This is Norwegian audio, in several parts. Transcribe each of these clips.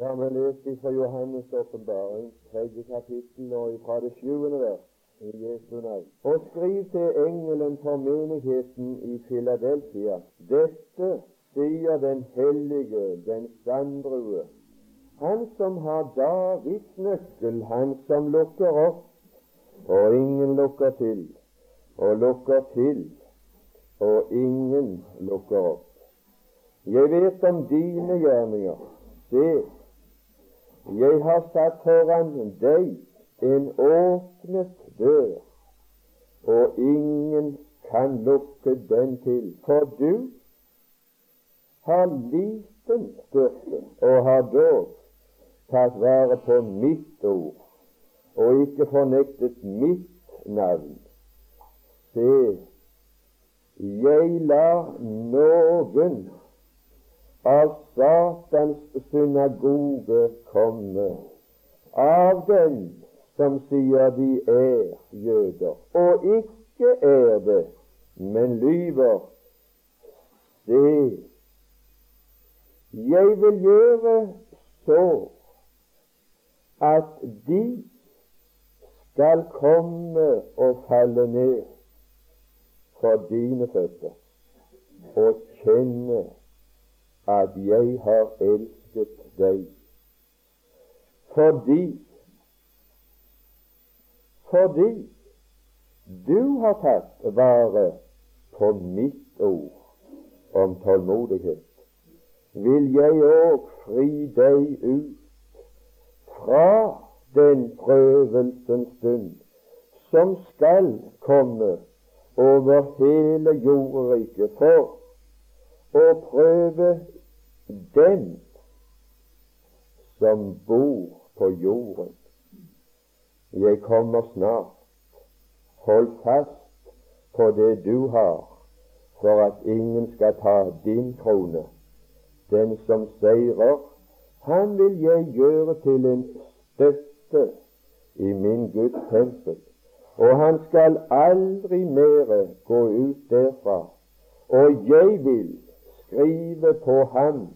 Ja, vi leser fra Johannes' åpenbaring, tredje kapittel, og fra det sjuende vers, i Jesu navn. Og skriv til engelen for menigheten i Filadelfia. Dette sier den hellige, den sanndrue, han som har Davids nøkkel, han som lukker opp, og ingen lukker til, og lukker til, og ingen lukker opp. Jeg vet om dine gjerninger. Se, jeg har satt foran deg en åpnet dør, og ingen kan lukke den til. For du har liten styrke og har dog tatt vare på mitt ord og ikke fornektet mitt navn. Se, jeg lar noen av Satans synagoge komme, av dem som sier de er jøder, og ikke er det, men lyver. Se, jeg vil gjøre så at de skal komme og falle ned for dine føtter og kjenne at jeg har elsket deg. Fordi fordi du har tatt vare på mitt ord om tålmodighet, vil jeg òg fri deg ut fra den prøvelsens stund som skal komme over hele jordriket for å prøve dem som bor på jorden. Jeg kommer snart. Hold fast på det du har, for at ingen skal ta din krone. Den som seirer, han vil jeg gjøre til en støtte i min Guds tempel, og han skal aldri mere gå ut derfra. Og jeg vil skrive på ham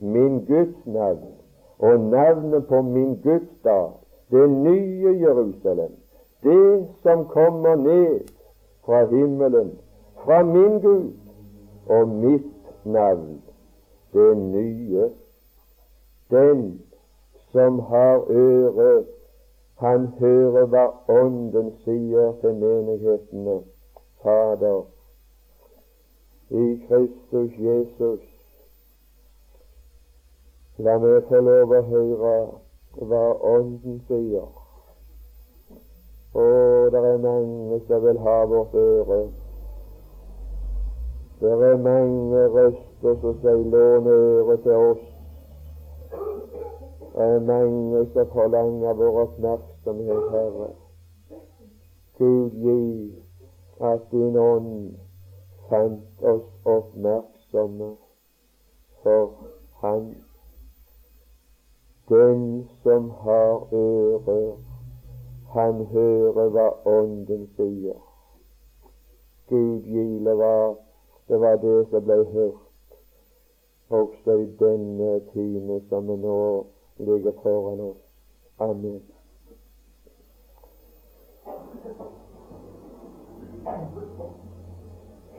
min Guds navn og navnet på min Guds dag, det nye Jerusalem, det som kommer ned fra himmelen, fra min Gud, og mitt navn, det nye. Den som har øre, han hører hva Ånden sier til menighetene. Fader, i Kristus Jesus, la meg få lov å høre hva Ånden sier. Å, det er mange som vil ha vårt øre. Det er mange røster som sier 'lån øret til oss'. Det er mange som forlanger vår oppmerksomhet, Herre. Gud gi at din ånd fant oss oppmerksomme for Han den som har øre, han hører hva Ånden sier. Gud gile var det var det som ble hørt også i denne time som vi nå ligger foran oss. Amen.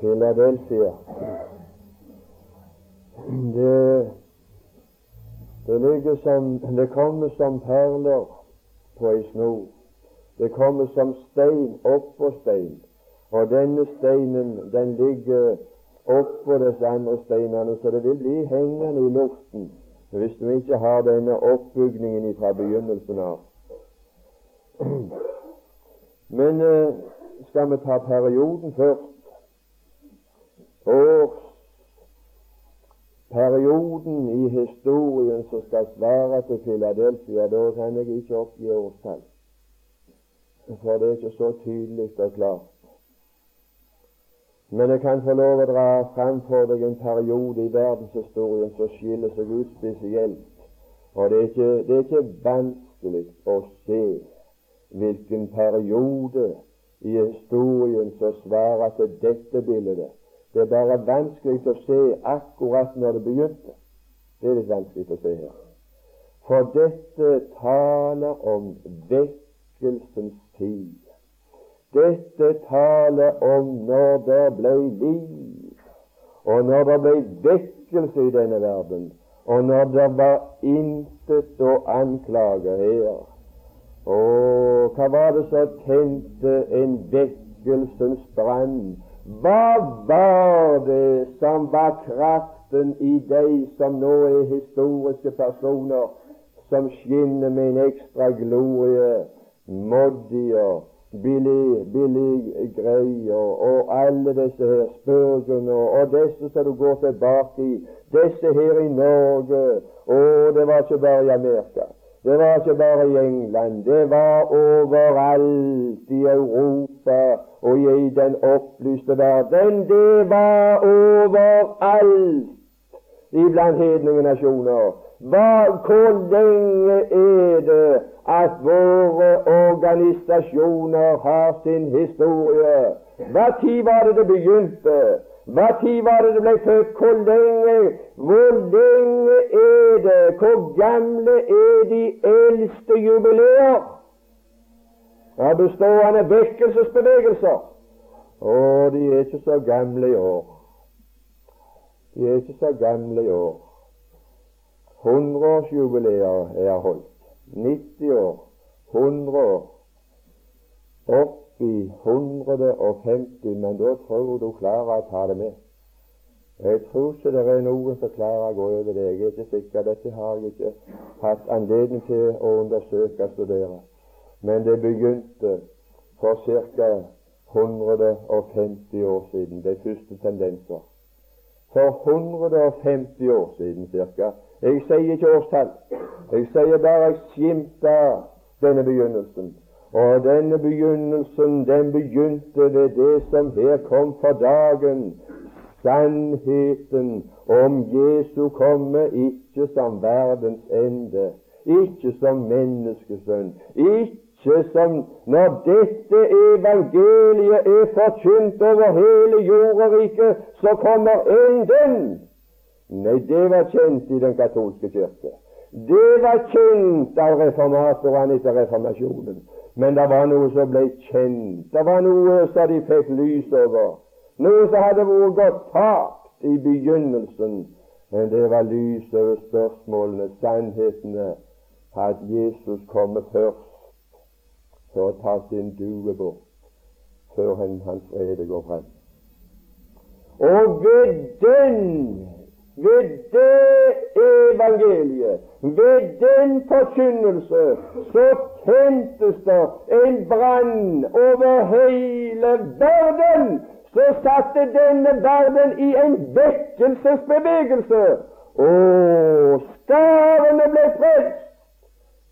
Philadelphia. Det det ligger som Det kommer som perler på ei snor. Det kommer som stein oppå stein. Og denne steinen den ligger oppå disse andre steinene, så det vil bli hengende i luften hvis du ikke har denne oppbygningen fra begynnelsen av. Men eh, skal vi ta perioden først? Års perioden i historien som skal svare til Philadelphia, da kan jeg ikke oppgi årstall. For det er ikke så tydelig og klart. Men jeg kan få lov å dra fram for deg en periode i verdenshistorien som skiller seg ut spesielt. Og det er ikke, det er ikke vanskelig å se hvilken periode i historien som svarer til dette bildet. Det er bare vanskelig å se akkurat når det begynte. Det er litt vanskelig å se her. For dette taler om vekkelsens tid. Dette taler om når det ble liv, og når det ble vekkelse i denne verden, og når det var intet å anklage her. Og hva var det som tente en vekkelsens brann? Hva var det som var kraften i deg som nå er historiske personer, som skinner med en ekstra glorie, Moddier, Billy, Billy Greier og alle disse her Spurgeon og disse som du går tilbake i, disse her i Norge Og det var ikke bare i Amerika. Det var ikke bare i England. Det var overalt i Europa og i den opplyste verden. Det var overalt iblant hedninge nasjoner. Hva, hvor lenge er det at våre organisasjoner har sin historie? Hva tid var det det begynte? Hva tid var det det ble født? Hvor lenge? Hvor lenge er det? Hvor gamle er de eldste jubileer? Av bestående vekkelsesbevegelser. Å, de er ikke så gamle i år. De er ikke så gamle i år. Hundreårsjubileer er holdt. 90 år, 100 år, 150, men da tror du klarer å ta det med. Jeg tror ikke det er noen som klarer å gå over det. Jeg er ikke sikker. Dette har jeg ikke hatt anledning til å undersøke og studere. Men det begynte for ca. 150 år siden, de første tendenser. For 150 år siden ca. Jeg sier ikke årstall. Jeg sier bare jeg skimta denne begynnelsen. Og denne begynnelsen, den begynte ved det som her kom for dagen. Sannheten om Jesu komme, ikke som verdens ende, ikke som menneskesønn, ikke som når dette evangeliet er forkynt over hele jorderiket, så kommer enden Nei, det var kjent i den katolske kirke. Det var kjent av reformatorene etter reformasjonen. Men det var noe som ble kjent. Det var noe som de fikk lys over. Noe som hadde vært gått tapt i begynnelsen. Men det var lys over spørsmålene, sannhetene, at Jesus kommer først for å ta sin due bort før hans rede går frem. Og ved den ved det evangeliet, ved den forkynnelse, så tentes det en brann over hele verden. Så satte denne verden i en vekkelsesbevegelse. Og skarene ble frelst.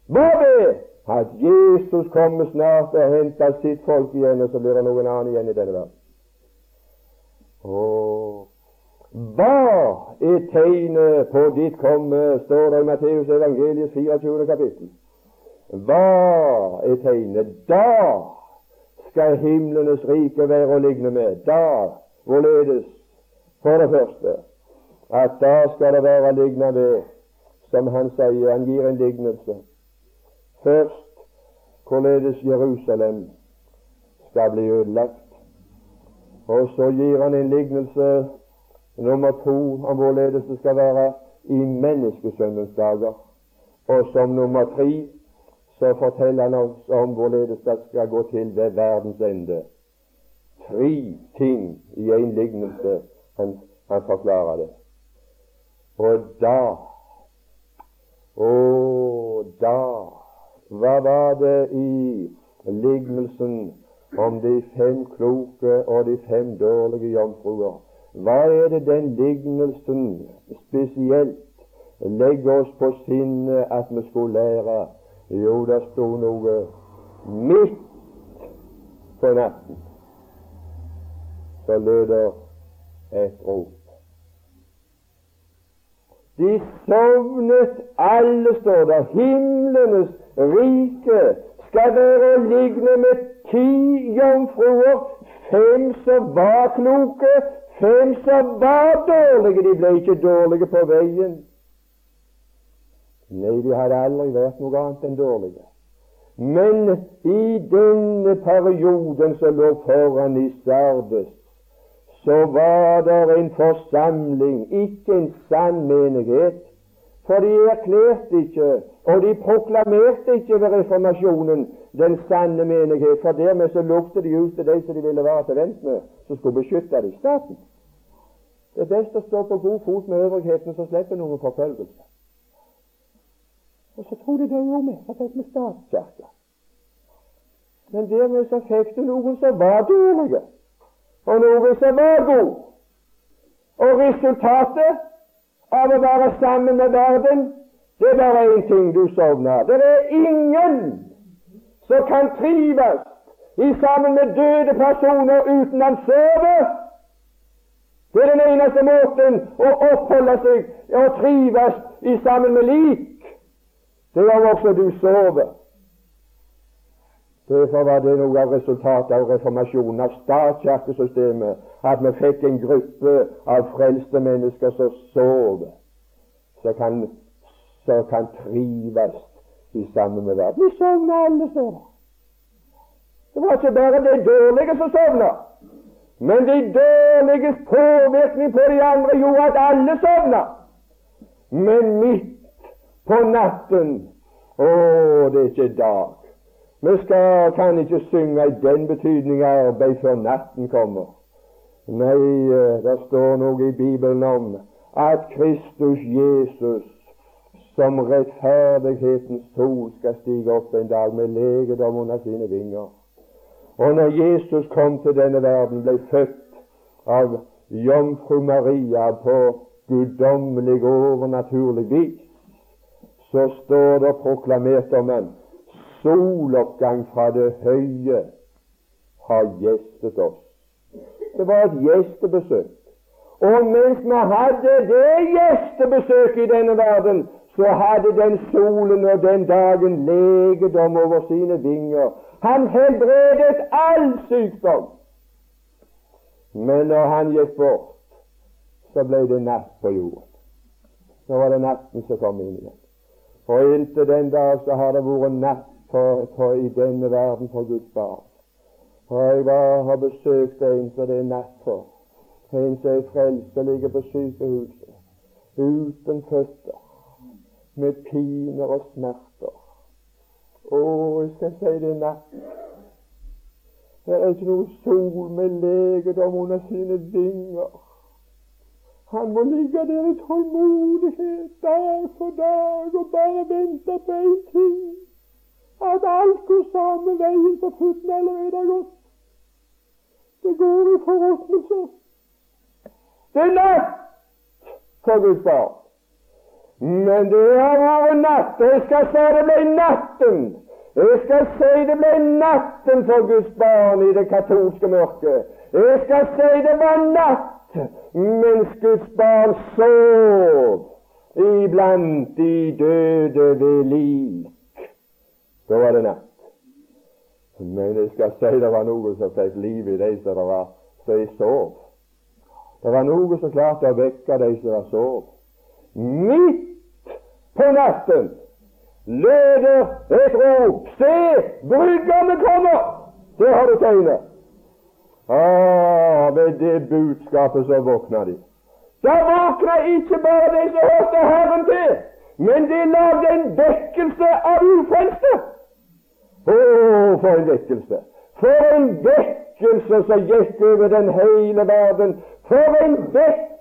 Hva ved at Jesus kommer snart og henter sitt folk igjen, og så blir det noen annen igjen i denne verden. Åh, hva er tegnet på ditt komme, står det i Matteus evangeliet 24. kapittel. Hva er tegnet? Da skal himlenes rike være å ligne med. Da, hvorledes? For det første at da skal det være å ligne med, som han sier, han gir en lignelse. Først hvorledes Jerusalem skal bli ødelagt. Og så gir han en lignelse Nummer to om hvorledes det skal være i menneskesønnens dager. Og som nummer tre så forteller han oss om hvorledes det skal gå til ved verdens ende. Tre ting i en lignelse. Han, han forklarer det. Og da Og da Hva var det i lignelsen om de fem kloke og de fem dårlige jomfruer? Hva er det den lignelsen spesielt legger oss på sinnet at vi skulle lære? Jo, det sto noe midt på natten. Så lød det et rop. De sovnet alle, står der. Himlenes rike skal være ligne med ti jomfruer, fem som var kloke, Fem som var dårlige, de ble ikke dårlige på veien. Nei, de hadde aldri vært noe annet enn dårlige. Men i denne perioden som lå foran i Sardes, så var det en forsamling, ikke en sann menighet. For de erklærte ikke, og de proklamerte ikke ved reformasjonen den sanne menighet. For dermed så lukte de ut til de som de ville være til vent med, som skulle beskytte de staten. Det er best å stå på god fot med øvrigheten, så slipper noen forfølgelse. Og så tror de det gjorde vi, så fikk vi statskirke. Men dermed så fikk du noen som var dårlige, og noen som var gode. Og resultatet av å være sammen med verden, det er bare én ting du sovner. Det er ingen som kan trives i sammen med døde personer uten han sover. Det er den eneste måten å oppholde seg og trives i sammen med lik. Det er også du sover. Derfor var det noe av resultatet av reformasjonen, av statskirkesystemet, at vi fikk en gruppe av frelste mennesker som sover, som kan, kan trives i sammen med verden. Vi sovna alle, så. det. Var ikke bare de dårlige som sovna, men de dårliges påvirkning på de andre gjorde at alle sovna. Men midt på natten. Å, det er ikke dag. Vi skal, kan ikke synge i den betydning arbeid før natten kommer. Nei, eh, det står noe i Bibelen om at Kristus Jesus som rettferdighetens sol skal stige opp en dag med legedom under sine vinger. Og når Jesus kom til denne verden, ble født av jomfru Maria på guddommelig overnaturlig vis, så står det proklamert om en soloppgang fra det høye har gjestet oss. Det var et gjestebesøk. Og mens vi hadde det gjestebesøket i denne verden, så hadde den solen og den dagen legedom over sine vinger. Han helbredet all sykdom. Men når han gikk bort, så ble det natt på jorden. Så var det natten som kom inn igjen. For inntil den dag så har det vært natt for, for i denne verden for Guds barn. Og jeg var, har besøkt en som det er natt for. En som er frelst og ligger på sykehuset uten føtter, med piner og smerter. Å, jeg skal si det natt. Det er ikke noe sol med legedom under sine vinger. Han må ligge der i tålmodighet dag for dag og bare vente på én ting at alt går samme veien som futten allerede har gått. Det går i forråtnelse. Det er natt for Guds barn. Men det har vært natt. Jeg skal si det ble natten. Jeg skal si det ble natten for Guds barn i det katolske mørket. Jeg skal si det var natt mens Guds barn sov iblant de døde ved lik. Da var det natt. Men jeg skal si det var noe som fikk liv i de som var så de sov. Det var noe som klarte å vekke de som var sov. Midt på natten løder et rop. Se, brudgommen kommer! Det har du tegnet. Ah, med det budskapet så våkna de. Da våkna ikke bare de som hørte Herren til, men de lagde en vekkelse av ufrelste. Å, oh, for en vekkelse! For en vekkelse som gikk over den hele verden! For en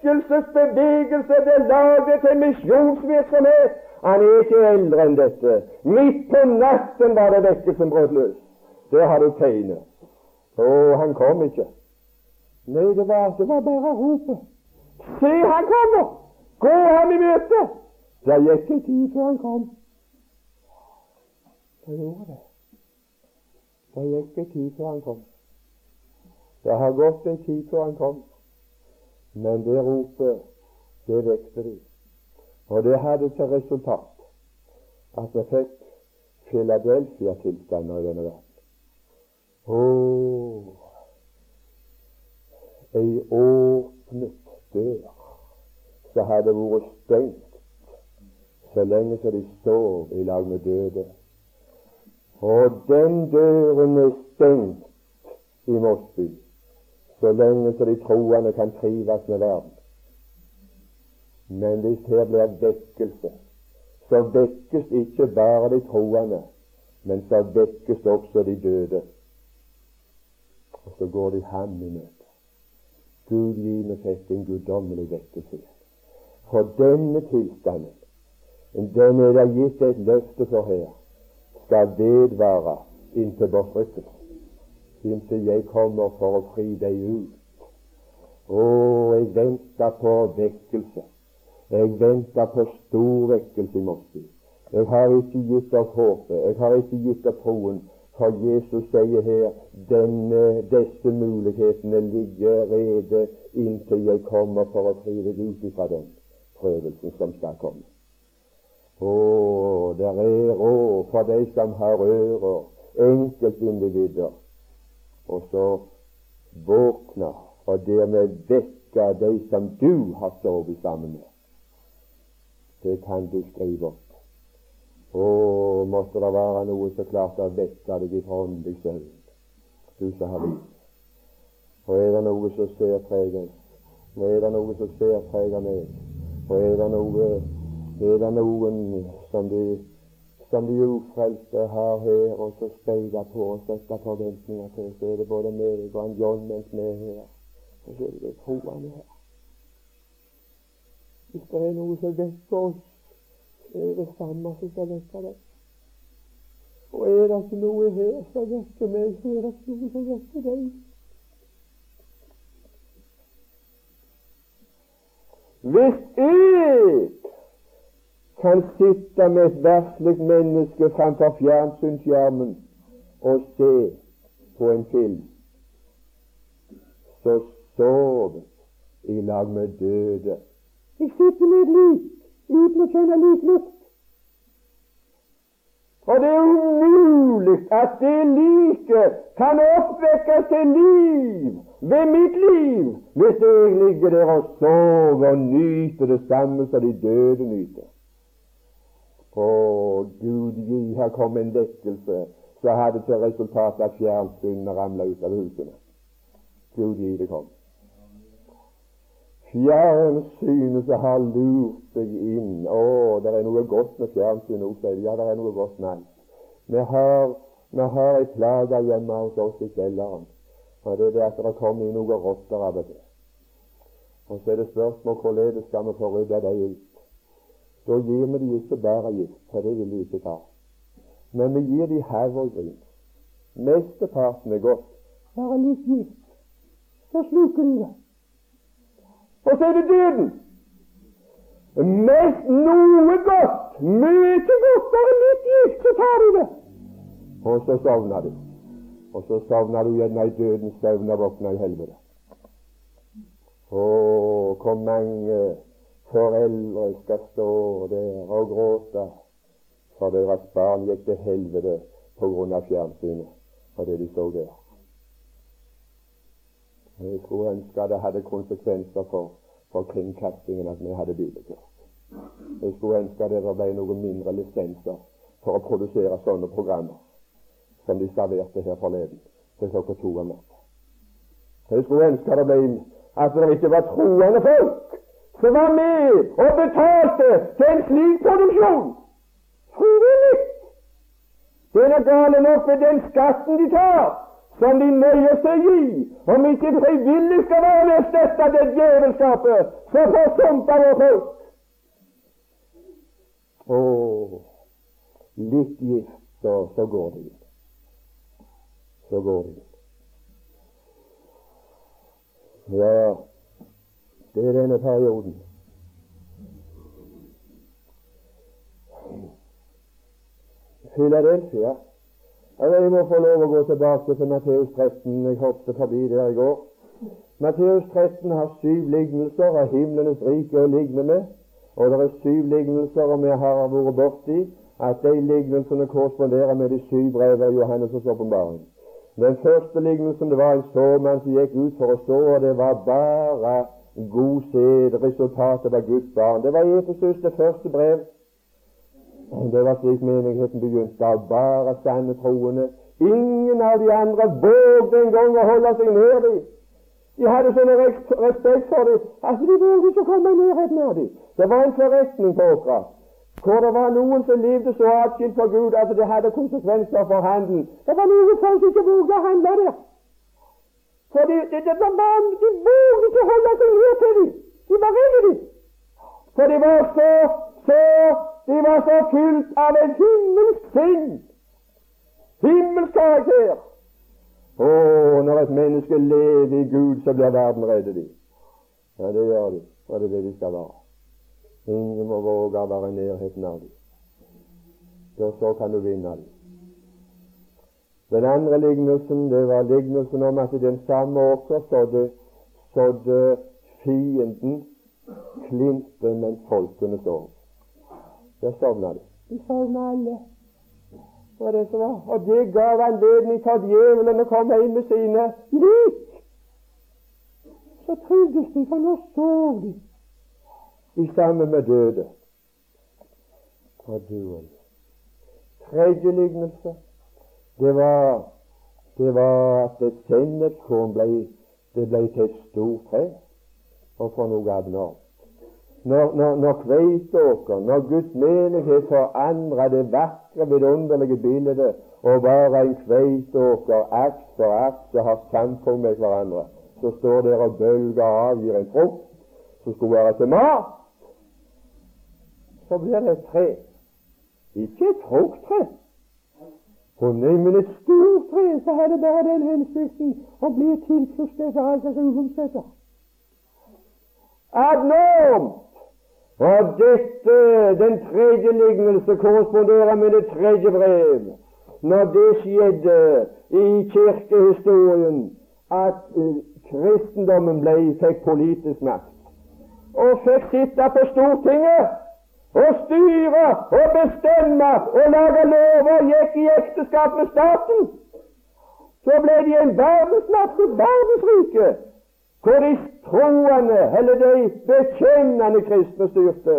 vekkelsesbevegelse det laget til misjonsvirksomhet! Han er ikke eldre enn dette. Midt på natten var det vekkelsen brøt løs. Der har du tegnet. Å, han kom ikke. Nei, det var, det var bare ropet. Se, han kommer! Gå ham i møte! Det gikk en tid før han kom. Det gjorde det. Det gikk en tid før han kom. Det har gått en tid før han kom. Men det ropet, det vekte de. Og det hadde til resultat at vi fikk Philadelphia-tilstander i denne verden. Oh, ei åpnet dør som hadde vært stengt så lenge så de står i lag med døde. Og den døren er stengt i Mosby så lenge så de troende kan trives med verden. Men hvis her blir vekkelse, så vekkes ikke bare de troende, men så vekkes også de døde. Og så går de ham i møte. Gud gi meg fikk en guddommelig vekkelse. For denne tilstanden, den er det gitt et løfte for her, skal vedvare inntil bortrykkelse. Inntil jeg kommer for å fri deg ut. Å, jeg venter på vekkelse. Jeg venter på stor vekkelse i morgen. Jeg har ikke gitt opp håpet. Jeg har ikke gitt opp troen. For Jesus sier her denne, disse mulighetene ligger rede inntil jeg kommer for å fri deg ut fra den prøvelsen som skal komme. Å, der er råd for de som har ører, enkeltindivider, og så våkne og dermed vekke de som du har sovet sammen med. Det kan du skrive opp. Å, måtte det være noe så klart å vekke deg ifra åndelig søvn, du som har liv. Og er det noe som særpreger og er det noe som særpreger meg, og er det noe er det noen som de som de ufrelste har her og så speider på og setter forventninger til, så er det både meg og en John mens vi er her. Så er det troende her. Hvis det er noe som vekker oss så er det samme som skal vekke deg. Og er det ikke noe her som vekker meg, så er det ikke noe som vekker deg. Hvis jeg kan sitte med et verslig menneske framfor fjernsynsskjermen og se på en film, så sover i lag med døde. Jeg sitter med et lik uten å kjenne liklukt. Og det er umulig at det liket kan oppvekkes til liv ved mitt liv hvis jeg ligger der og sover og nyter det samme som de døde nyter. Å, Gud gi, her kom en vekkelse som hadde til resultat at fjernsynene ramla ut av husene. Gud gi, det kom. Fjernsynet som har lurt deg inn. Å, det er noe godt med fjernsyn òg, sier de. Ja, det er noe godt med alt. Vi har, vi har ei plage hjemme hos oss i kjelleren. Og det er det at det kommer inn noen rotter av og til. Og så er det spørsmål hvordan skal vi få rydda dem ut. Da gir vi de ikke bare gift, for det vil de ikke ta. Men vi gir dem havregryn. Mesteparten er godt. Bare litt gift, så sluker de det. Og så er det døden. Mest noe godt, mye godt, bare litt gift, så tar du det. Og så sovner du. Og så sovner du gjerne i dødens søvn og våkner i helvete. Å, hvor mange foreldre skal stå der og gråte for deres barn gikk til helvete på grunn av fjernsynet og det de så der. Jeg skulle ønske det hadde konsekvenser for, for kringkastingen at vi hadde bibelkurs. Jeg skulle ønske det ble noen mindre lisenser for å produsere sånne programmer som de serverte her forleden til klokka to om natta. Jeg skulle ønske det ble at det ikke var troende folk som var med og betalte til en slik produksjon. Frivillig! Det er gale nok med den skatten de tar, som de nøyer seg i, om ikke frivillig skal være med å støtte det djevelskapet som forsumper vårt folk. Å, litt gift, så, så går det ut. Så går det ut. Ja, det er denne perioden. Philadelphia jeg må få lov å gå tilbake til Matteus 13. Jeg hoppet forbi der i går. Matteus 13 har syv lignelser av himlenes rike å ligne med. Og det er syv lignelser, om vi har vært borti at de lignelsene korresponderer med de syv brevene i Johannes' åpenbaring. Den første lignelsen det var en såmann som gikk ut for å så, og det var bare god sæd. Resultatet var Guds barn. Det var Efesus, det første brev. Det var slik menigheten begynte, av bare sanne troende. Ingen av de andre vågde engang å holde seg nær dem. De hadde sånn respekt for dem at de vågde ikke å komme i nærheten av dem. Det var en forretning på Åkra hvor det var noen som levde så atskilt fra Gud at det hadde konsekvenser for handelen. Det var noen som ikke vågde å handle der. For de, de, de, de vågde ikke holde seg ned til dem. De var redde, dem. For de var så, så de var så fylt av en himmelsk sinn. Himmelsk karakter. Å, når et menneske lever i Gud, så blir verden reddet dem. Ja, det gjør de. Og det er det de skal være. Ingen må våge å være i nærheten av dem. Da så kan du vinne dem. Den andre lignelsen det var lignelsen om at den samme åker sådde, sådde fienden klinten mens folkene sov. Der sovna de. De sovna alle. Og det, var, og det gav anledning for djevelen å komme inn med sine lik. Så trivdes de, for nå sov de i sammen med døde. Og duen. Tredje lignelse det var, det var at et sennepkorn ble, det ble til et stort tre og for noe abnormt. Når, når, når kveiteåker, når Guds menighet forandrer det vakre, vidunderlige bildet og bare en kveiteåker aks for aks og har samfunn med hverandre, så står der og bølger og avgir en frukt som skulle være til mat, så blir det et tre. Ikke et frukttre. Og nei, men et stort tre, så har det bare den hensikten å bli tilfredsstilt av alt som uomsetter. Abnormt! Og dette, den tredje lignelse, korresponderer med det tredje brev. Når det skjedde i kirkehistorien at uh, kristendommen ble, fikk politisk makt og fikk sitte på Stortinget og styre og bestemme og lage lover og gikk i ekteskap med staten, så ble de en verdensmakt, et verdensrike, hvor de troende, eller de bekjennende kristne styrte.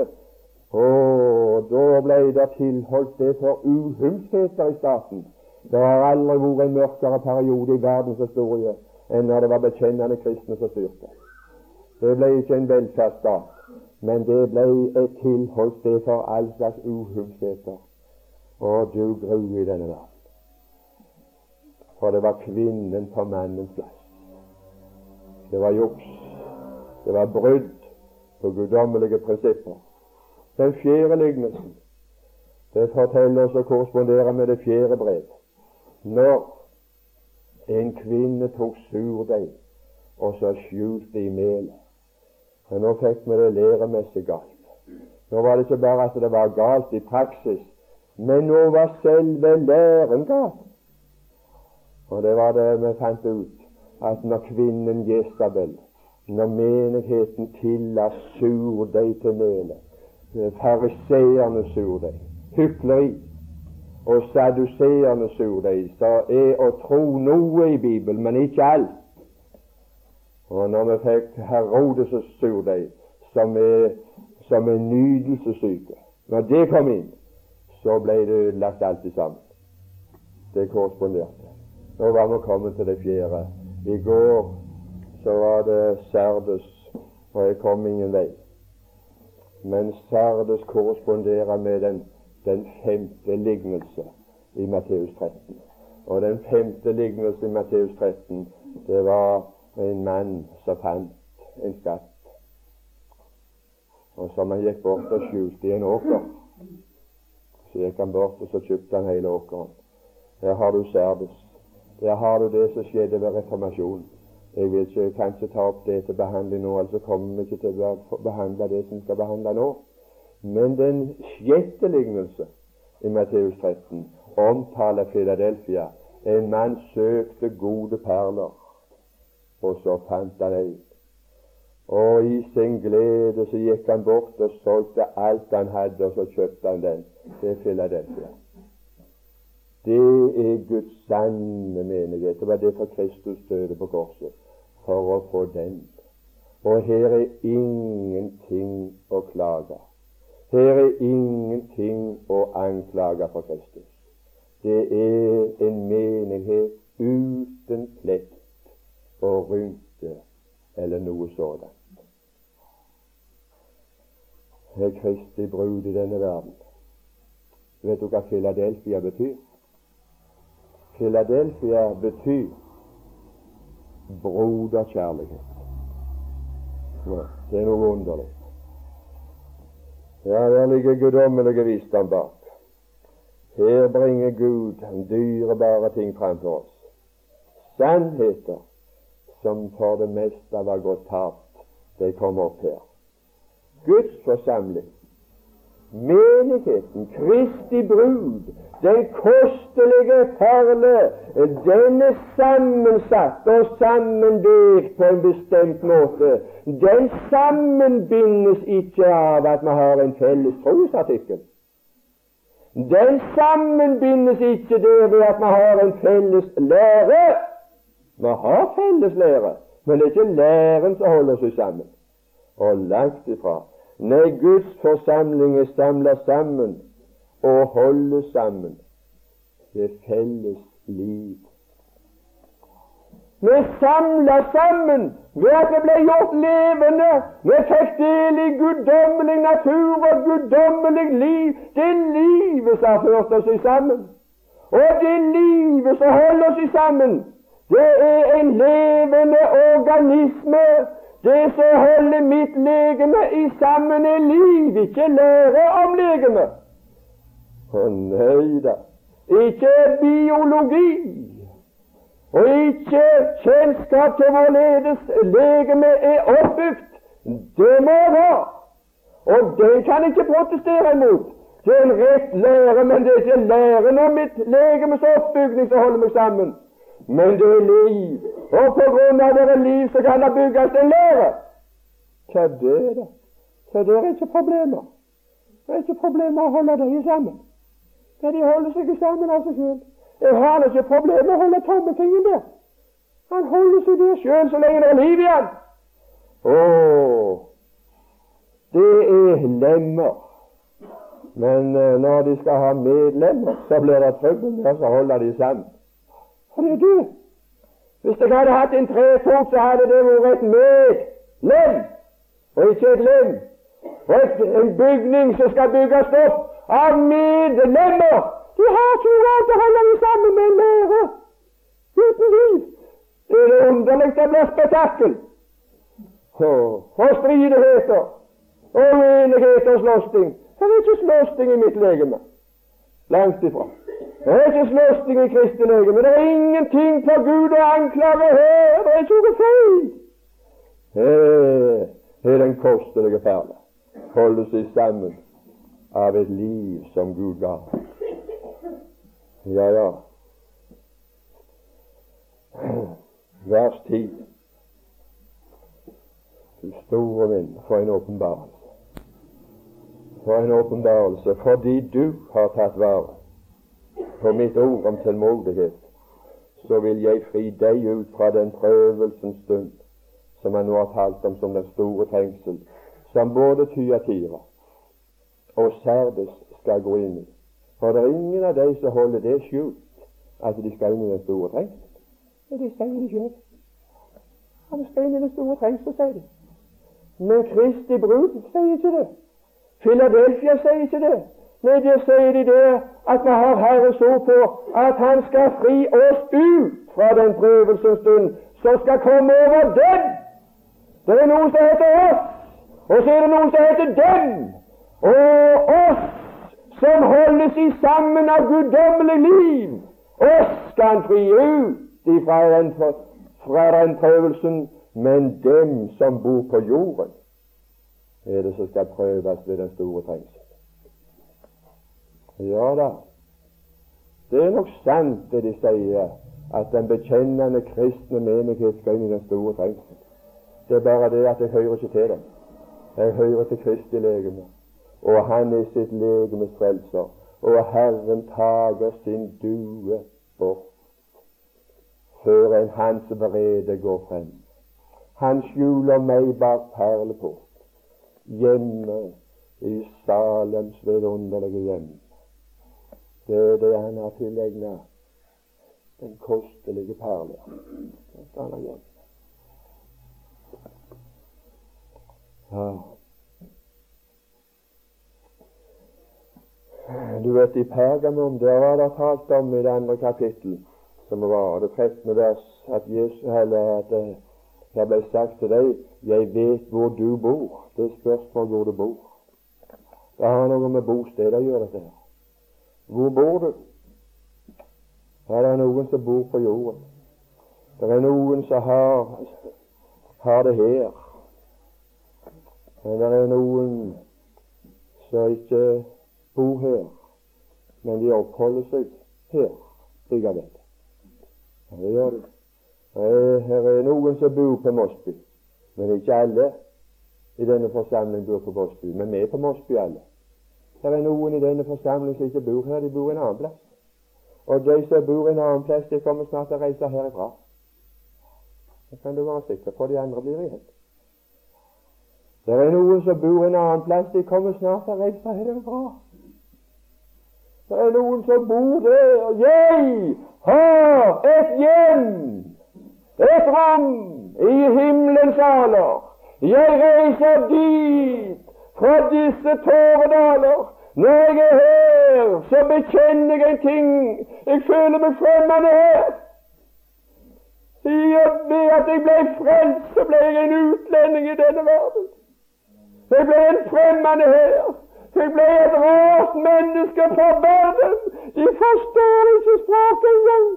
Og da ble det tilholdt det for uhumskheter i staten. Det har aldri vært en mørkere periode i verdenshistorie enn når det var bekjennende kristne som styrte. Det ble ikke en velferdsstat, men det ble et tilholdssted for all slags uhumskheter. Og du gru i denne verden. For det var kvinnen på mannens plass. Det var juks. Det var brudd på guddommelige prinsipper. Den fjerde lignelsen det forteller oss å korrespondere med det fjerde brev. Når en kvinne tok surdeig og så skjulte i melet. Men nå fikk vi det læremessig galt. Nå var det ikke bare at det var galt i praksis, men nå var selve læren galt. Og det var det vi fant ut, at når kvinnen Jesabel når menigheten tilla surdeig til melet, fariseerne surdeig, hykleri og saduseerne surdeig, så er å tro noe i Bibelen, men ikke alt. Og når vi fikk Herodes' surdeig, som er, som er nydelsesyke Når det kom inn, så ble det ødelagt alt sammen. Det korresponderte. Nå var vi kommet til det fjerde. I går så var det Serdus, og jeg kom ingen vei. Men Serdus korresponderer med den, den femte lignelse i Matteus 13. Og den femte lignelse i Matteus 13, det var en mann som fant en skatt. Og som han gikk bort og skjulte i en åker. Så gikk han bort, og så kjøpte han hele åkeren. Her har du Sardes. Der har du det som skjedde ved reformasjonen. Jeg vil ikke kanskje ta opp det til behandling nå, altså kommer vi ikke til å behandle det som skal behandle nå. Men den sjette lignelse i Matteus 13 omtaler Philadelphia. En mann søkte gode perler, og så fant han ei. Og i sin glede så gikk han bort og solgte alt han hadde, og så kjøpte han den. Det er Filadelfia. Det er Guds sanne menighet. Det var det for Kristus døde på korset for å få den. Og her er ingenting å klage. Her er ingenting å anklage for Kristus. Det er en menighet uten plett og rynke eller noe sådant. Er Kristi brud i denne verden. Vet du hva Philadelphia betyr? Philadelphia betyr broderkjærlighet. Det er noe underlig. Ja, der ligger guddommelige visdom bak. Her bringer Gud dyrebare ting framfor oss. Sannheter som for det meste var gått tapt, de kommer opp her. Guds forsamling menigheten, Kristi brud, den kostelige perle, den er sammensatt og sammenvevd på en bestemt måte. Den sammenbindes ikke av at vi har en felles trosartikkel. Den sammenbindes ikke der ved at vi har en felles lære. Vi har felles lære, men det er ikke læren som holder oss sammen. Og langt ifra. Nei, Guds forsamling er samla sammen og holder sammen ved felles liv. Vi er samla sammen ved at vi ble gjort levende. Vi fikk del i guddommelig natur og guddommelig liv. Det er livet som har ført oss sammen. Og det livet som holder oss sammen, det er en levende organisme det som holder mitt legeme i sammen, er liv, ikke lære om legeme. Å nei da. Ikke biologi, og ikke kjennskap til hvorledes legeme er oppbygd. Det må jeg ha, og det kan jeg ikke protestere imot. Det er en rett lære, men det er ikke læren om mitt legemes oppbygning som holder meg sammen men det er liv. Og på grunn av det er liv, så kan det bygges en lære. Hva er det? Så det er ikke problemer. Det er ikke problemer å holde dem sammen. Ja, de holder seg sammen av seg sjøl. Jeg har ikke problemer med å holde tommelfingeren der. Han holder seg der sjøl så lenge det er liv igjen. Å, det er lemmer. Men uh, når de skal ha medlemmer, så blir det trøbbel med å holde de sammen. Det er du. Hvis jeg hadde hatt en trefot, så hadde det vært et medlem, og ikke et lem. Og en bygning som skal bygges opp av medlemmer. De har ikke råd til å sammen med en lære uten liv. Det er underlig det blir spetakkel. Og stridigheter og uenighet og slåssing. Det er ikke slåssing i mitt legeme. Langt ifra. Det er ikke sløsing i Kristi legeme. Det er ingenting for Gud å anklage her. Det er ikke noe feil. Det er den kostelige perle. Holde seg sammen av et liv som Gud ga. Ja, ja. Vers 10. Du store min, for en åpenbarelse. For en åpenbarelse, fordi du har tatt vare på mitt ord om tålmodighet, så vil jeg fri deg ut fra den prøvelsens stund som han nå har talt om som den store trengsel, som både Tyatira og Sardes skal gå inn i. For det er ingen av de som holder det skjult, at de skal inn i den store trengsel. Men de sier det sjøl. Han skal inn i den store trengsel, sier de. Men Kristi brud sier ikke det. Philadelphia sier ikke det. Nei, der sier de det at vi har Herres ord på at Han skal fri oss ut fra den prøvelsens stund som skal komme over dem. Det er noen som heter oss, og så er det noen som heter dem. Og oss som holdes i sammen av guddommelig liv, oss skal Han fri ut fra den, prøvelsen. Men dem som bor på jorden, er det som skal prøves ved den store trengsel. Ja da, det er nok sant det de sier, at den bekjennende kristne menighet skal inn i den store trengsel. Det er bare det at jeg hører ikke til dem. Jeg hører til Kristi legeme, og han er sitt legemes frelser. Og Herren tager sin due bort før en hans vrede går frem. Han skjuler meg bak perleport, hjemme i Salems vidunderlige hjem. Det er det han har tilegnet den kostelige perle. Ja. Du vet, i Pergamum der var det talt om i det andre kapittel, som var det 13. vers, at, Jesus, eller at det eh, ble sagt til deg 'Jeg vet hvor du bor'. Det er spørsmål hvor du bor. Det har noe med bosted å gjøre, dette her. Hvor bor du? Her er noen som bor på jorden. Det er noen som har, har det her. Men det er noen som ikke bor her, men de oppholder seg her likevel. Det gjør de. Her er noen som bor på Mosby, men ikke alle i denne forsamlingen bor på Mossby, Men vi er på Mossby alle. Det er noen i denne forsamlingen som ikke bor her, de bor en annen plass. Og de som bor en annen plass, de kommer snart til å reise herifra. Det kan du være sikker på. De andre blir igjen. Det er noen som bor en annen plass, de kommer snart til å reise herifra. Det er noen som bor der. og Jeg har et hjem, et rom i himmelens saler. Jeg reiser dit fra disse tåredaler. Når jeg er her, så bekjenner jeg en ting. Jeg føler meg fremmed her. I og med at jeg ble frelst, så ble jeg en utlending i denne verden. Jeg ble en fremmed her. Jeg ble et rart menneske fra verden. De forstår ikke språket engang.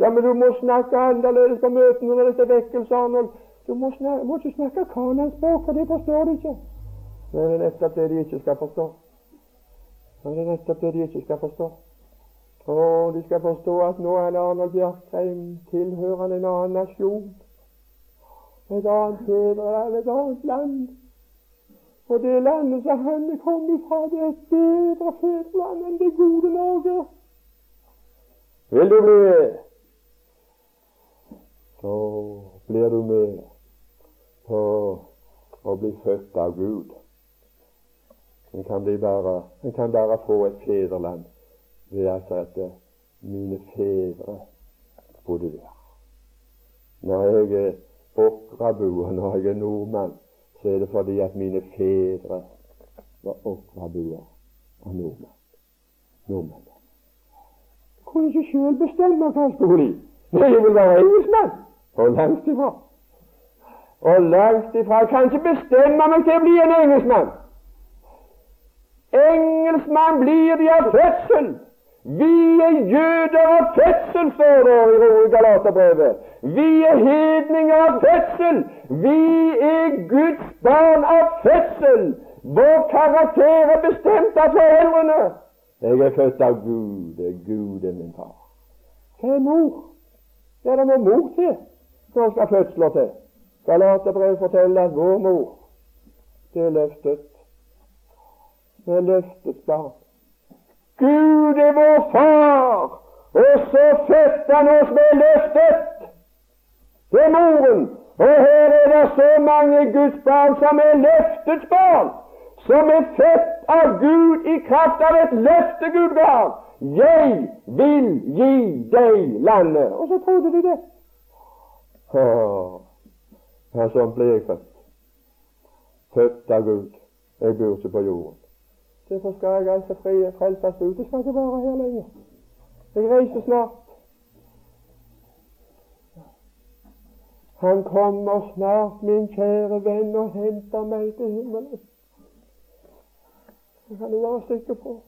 Ja, men du må snakke annerledes på møtene når det er vekkelser. Du må, snakke, må ikke snakke kananspråk, for det forstår de ikke. Men det er nettopp det de ikke skal forstå. Men det er nettopp det de ikke skal forstå. Og de skal forstå at nå er Arnold Bjerkreim tilhørende en annen nasjon. Et annet bedre et annet land. Og det landet som han er fra, det er et bedre fedreland enn det gode Norge. Vil du bli med? Så blir du med på å bli født av Gud. En kan, bare, en kan bare få et fedreland ved altså at mine fedre bodde der. Når jeg er åkrabu, og når jeg er nordmann, så er det fordi at mine fedre var åkrabuer og nordmenn. nordmenn. Kunne ikke sjøl bestemme hva jeg skulle bli. Jeg vil være engelskmann. Og langt ifra. Og langt ifra. Jeg kan ikke bestemme meg til å bli en engelskmann. Engelskmann blir de av fødsel. Vi er jøder av fødsel, står det i Galaterbrevet. Vi er hedninger av fødsel. Vi er Guds barn av fødsel. Vår karakter er bestemt av foreldrene. Jeg er født av Gud. Gud er min far. Hva er mor? Det er det noe mor til når skal fødsler til. Galaterbrevet forteller at vår mor, det er løftet. Det er løftets barn. Gud er vår far, og så fødte han oss med løftet. Det er moren. Og her er det så mange Guds barn som er løftets barn, som er født av Gud i kraft av et løfte Gud ga. Jeg vil gi deg landet. Og så trodde de det. Ja, sånn ble jeg født. Født av Gud. Jeg bor ikke på jorden. Derfor skal jeg altså fri frelses ut. Jeg skal ikke være her lenger. Jeg reiser snart. Han kommer snart, min kjære venn, og henter meg til himmelen. Det kan du være sikker på.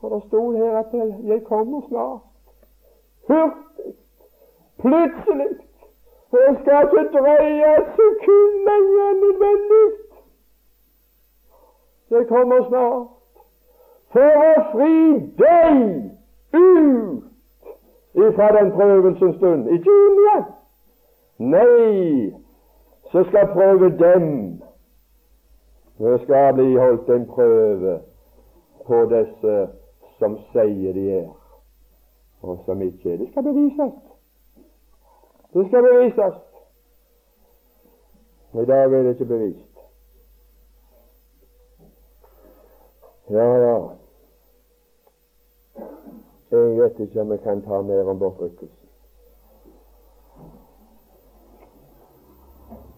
Og det stod her at jeg kommer snart. Hurtig, plutselig. Jeg skal ikke dreie et sekund lenger enn nødvendig. Det kommer snart for å fri deg ut ifra den prøvelsens stund. Ikke inn igjen. Nei, så skal prøve dem. Det skal bli holdt en prøve på disse som sier de er, og som ikke er. Det skal bevises. Det skal bevises. I dag er det ikke bevist. Ja, ja. Jeg vet ikke om jeg kan ta mer om bortrykkelsen.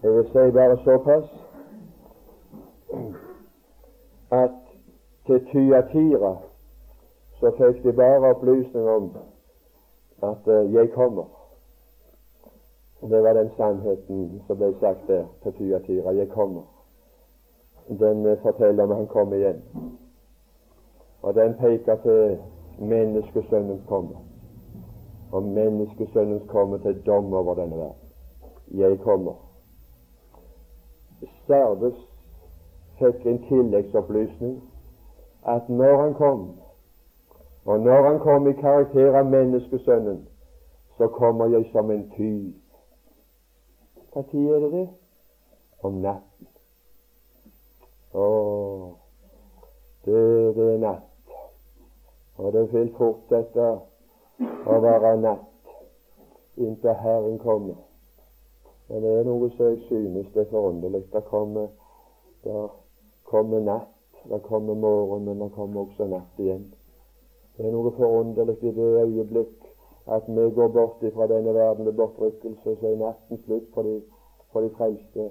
Jeg vil si bare såpass at til Tyatira så fikk de bare opplysning om at uh, 'jeg kommer'. Det var den sannheten som ble sagt der til Tyatira. 'Jeg kommer'. Den uh, forteller om han kommer igjen. Og den peker til menneskesønnens komme. Og menneskesønnens komme til dom over denne verden. Jeg kommer. Sardes fikk en tilleggsopplysning at når han kom, og når han kom i karakter av menneskesønnen, så kommer jeg som en tyv. Tid er det? Om natten. Å, det er natt. Og det vil fortsette å være natt inntil Herren kommer. Men det er noe som jeg synes det er forunderlig. Det kommer, der kommer natt, det kommer morgen, men det kommer også natt igjen. Det er noe forunderlig i det øyeblikk at vi går bort fra denne verden ved bortrykkelse, så er natten slutt for de, for de frelste.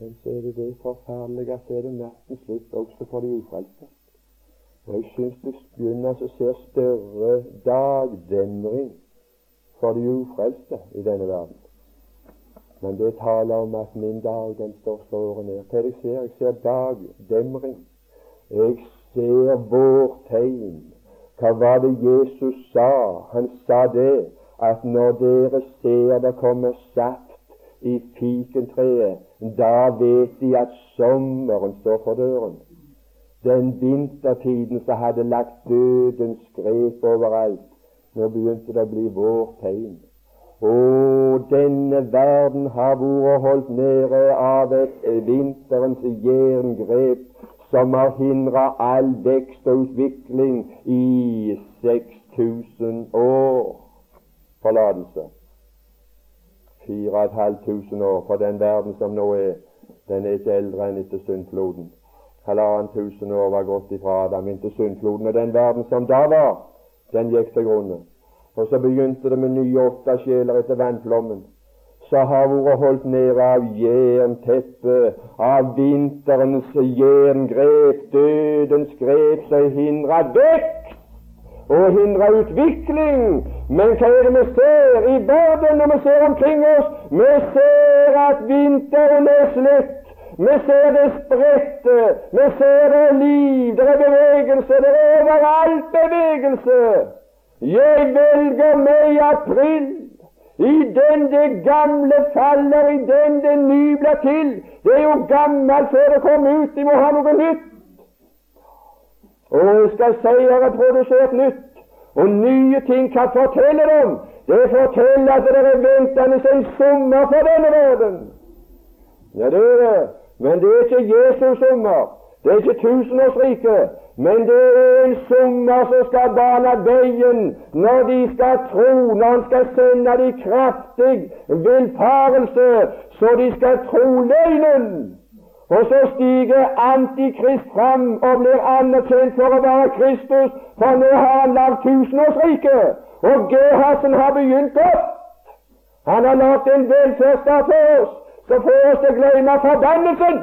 Men så er det det forferdelige at så er det natten slutt også for de ufrelste. Og jeg syns det begynner å se større dagdemring for de ufrelste i denne verden. Men det taler om at min dag den står slåret ned. Hva jeg ser jeg? ser dagdemring. Jeg ser vår tegn. Hva var det Jesus sa? Han sa det at når dere ser det kommer saft i fikentreet, da vet de at sommeren står for døren den vintertiden som hadde lagt dødens grep overalt. Nå begynte det å bli vår tegn. Å, denne verden har vært holdt nede av et vinterens jerngrep som har hindra all vekst og utvikling i 6000 år. Forlatelse. 4500 år for den verden som nå er. Den er ikke eldre enn etter syndfloden halvannen tusen år var gått ifra Adam inntil syndfloden. Og den verden som da var, den gikk til grunne. Og så begynte det med nye åtte sjeler etter vannflommen. Så har vært holdt nede av jernteppet, av vinterens jerngrep, dødens grep, som hindrer vekst og hindrer utvikling. Men hva er det vi ser i verden når vi ser omkring oss? Vi ser at vinteren er slett. Vi ser det spredte, vi ser det liv, det er bevegelse, det er overalt bevegelse. Jeg velger meg april. I den det gamle faller, i den det nye blir til. Det er jo gammelt før det kommer ut. De må ha noe nytt. Og jeg skal si jeg har produsert nytt. Og nye ting kan fortelle dem. Det forteller at det er ventende en sommer for denne verden. Ja, det er det. Men det er ikke Jesus sommer. Det er ikke tusenårsriket. Men det er en sommer som skal bane veien når de skal tro, når han skal sende de kraftig villfarelse, så de skal tro løgnen. Og så stiger Antikrist fram og blir anerkjent for å være Kristus, for nå har han lagd tusenårsriket. Og Gehasen har begynt opp. Han har lagd en velferdsstat for oss så får oss til å glemme forbannelsen.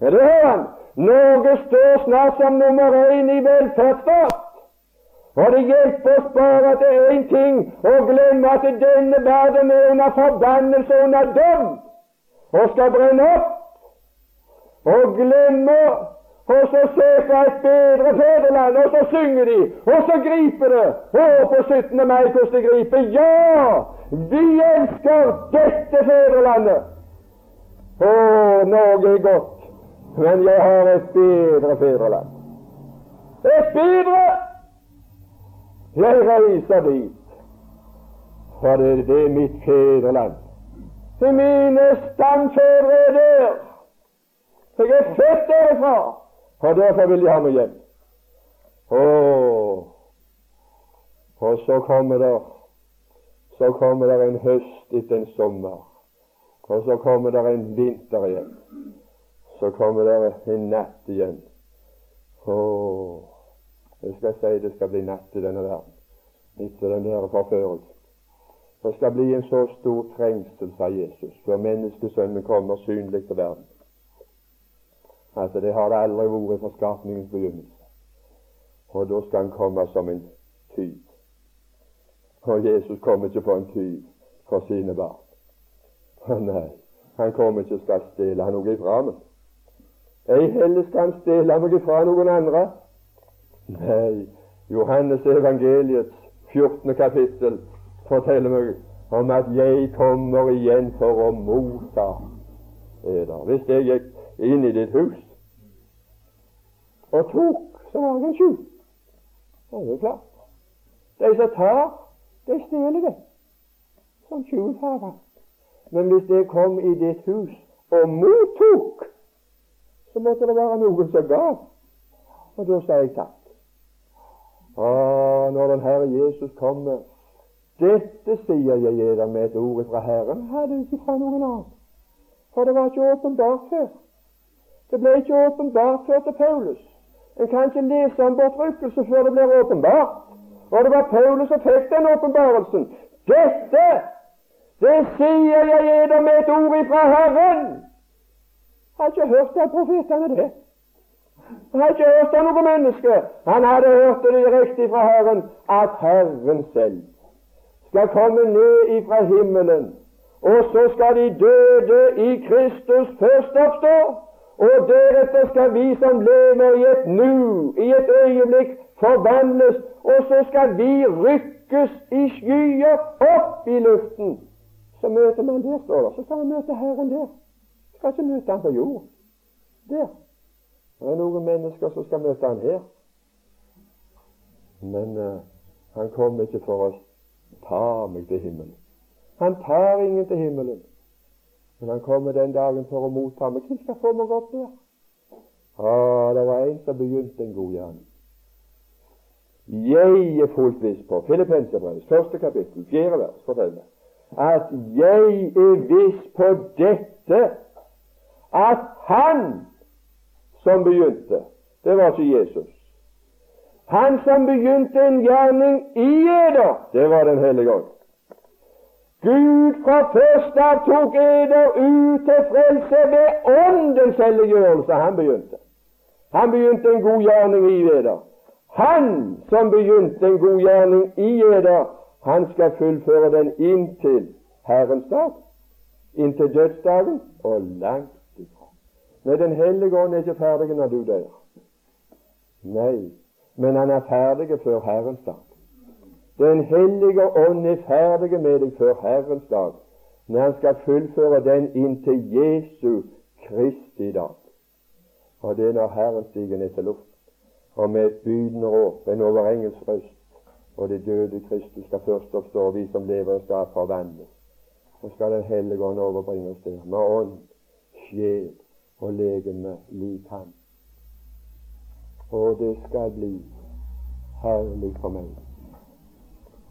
Er det hører han. Norge står snart som nummer én i velferdsstat. Og det hjelper oss bare til én ting å glemme at denne verden er under forbannelse og under dom og skal brenne opp. Og glemme og så søke et bedre fedreland, og så synger de, og så griper det. Å, på 17. mai hvordan det griper. Ja, vi elsker dette fedrelandet. Å, Norge er godt, men jeg har et bedre fedreland. Et bedre! Jeg reiser dit, for det, det er mitt fedreland. For mine stamfedre er der. Jeg er født derifra. Og derfor vil jeg ha meg hjem. Oh. Og så kommer der så kommer der en høst etter en sommer. Og så kommer der en vinter igjen. Så kommer det en natt igjen. Åh, jeg skal si det skal bli natt i denne verden etter den der forførelsen. Det skal bli en så stor trengsel, sa Jesus, før menneskesønnen kommer synlig til verden. Altså, Det har det aldri vært fra skapningens begynnelse. Og da skal han komme som en tyv. Og Jesus kommer ikke på en tyv for sine barn. Å nei, han kommer ikke og skal stjele noe ifra meg. Ei heller skal stjele noe ifra noen andre. Nei, Johannes evangeliets 14. kapittel forteller meg om at jeg kommer igjen for å motta eder. Hvis jeg gikk inn i ditt hus og tok, så var jeg en tjuv. Det er jo klart. De som tar, de stjeler det. Som tjuvhaver. Men hvis jeg kom i ditt hus og mottok, så måtte det være noen som gav. Og da sa jeg takk. Å, når den Herre Jesus kommer Dette sier jeg dere med et ord fra Herren, hadde ikke fra noen annen. For det var ikke åpenbart før. Det ble ikke åpenbart før til Paulus. En kan ikke lese om bortrykkelse før det blir åpenbart. Og det var Paulus som fikk den åpenbarelsen. Dette, det sier jeg dere med et ord fra Herren. Jeg har ikke hørt av profetene det. Han hadde ikke hørt av noe menneske. Han hadde hørt det direkte fra Herren, at Herren selv skal komme ned ifra himmelen, og så skal de døde i Kristus først oppstå, og deretter skal vi som lever i et nu, i et øyeblikk, forvandles, og så skal vi rykkes i skyer opp i luften. Så møter man der, står det. Så skal man møte Herren der. Skal ikke møte Han på jord. Der. Det er noen mennesker som skal møte han her. Men uh, han kommer ikke for å ta meg til himmelen. Han tar ingen til himmelen. Men han kommer den dagen for å motta meg. Hvem skal få meg opp der? Ah, det var en som begynte en god gjerning. Jeg er fullt viss på Filippenserbrevets første kapittel, fjerde vers, forteller at jeg er viss på dette at Han som begynte. Det var ikke Jesus. Han som begynte en gjerning i eder, det var Den hellige ånd. Gud fra først av tok eder ut til frelse ved åndens helliggjørelse. Han begynte. Han begynte en god gjerning i eder. Han som begynte en god gjerning i eder, han skal fullføre den inntil Herrens dag, inntil dødsdagen og langt Nei, Den hellige ånd er ikke ferdig når du dør. Nei, men han er ferdig før Herrens dag. Den hellige ånd er ferdig med deg før Herrens dag, når han skal fullføre den inntil Jesu Kristi dag. Og det er når Herren stiger ned til luft, og med et bydende råp, en overengelsk røst, og det døde Kristus skal først oppstå, og vi som lever skal forvandles. Så skal Den hellige ånd overbringe oss der, med ånd, sjel og legeme lik ham. Og det skal bli herlig for meg,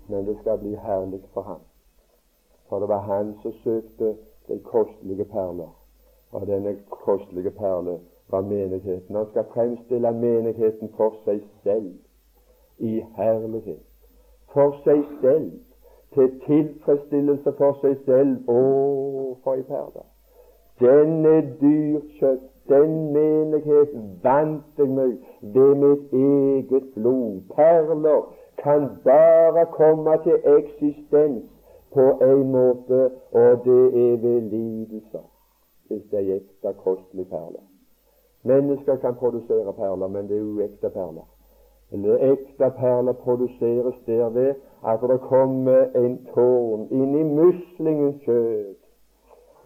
men det skal bli herlig for ham. For det var han som søkte de kostelige perler, og denne kostelige perle var menigheten. Han skal fremstille menigheten for seg selv i herlighet. For seg selv, til tilfredsstillelse for seg selv. Å, for ei perle! Denne dyrkjøtt, den menighet vant jeg meg ved mitt eget blod. Perler kan bare komme til eksistens på en måte, og det er ved lidelser, hvis det er ekte kostelig perler. Mennesker kan produsere perler, men det er uekte perler. Eller ekte perler produseres derved at det kommer en tårn inn i muslingens kjød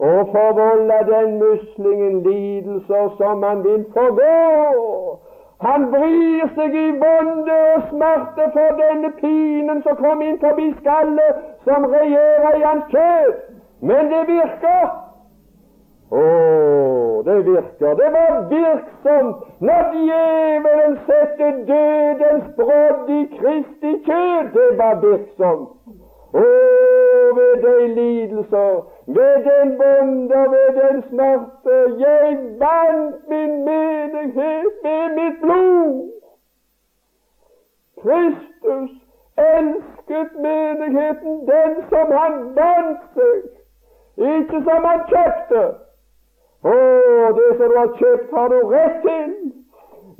og forvolde den muslingen lidelser som han vil forgå. Han vrir seg i vonde og smerte for denne pinen som kom inn forbi skallet, som regjerer i hans kjød. Men det virker. Å, det virker. Det var virksomt når djevelen satte dødens brodd i Kristi kjød. Det var virksomt. Å, ved de lidelser, ved den bonde og ved den smerte. Jeg vant min menighet med mitt blod. Kristus elsket menigheten, den som han vant seg, ikke som han kjøpte. Å, det som du har kjøpt, har du rett til.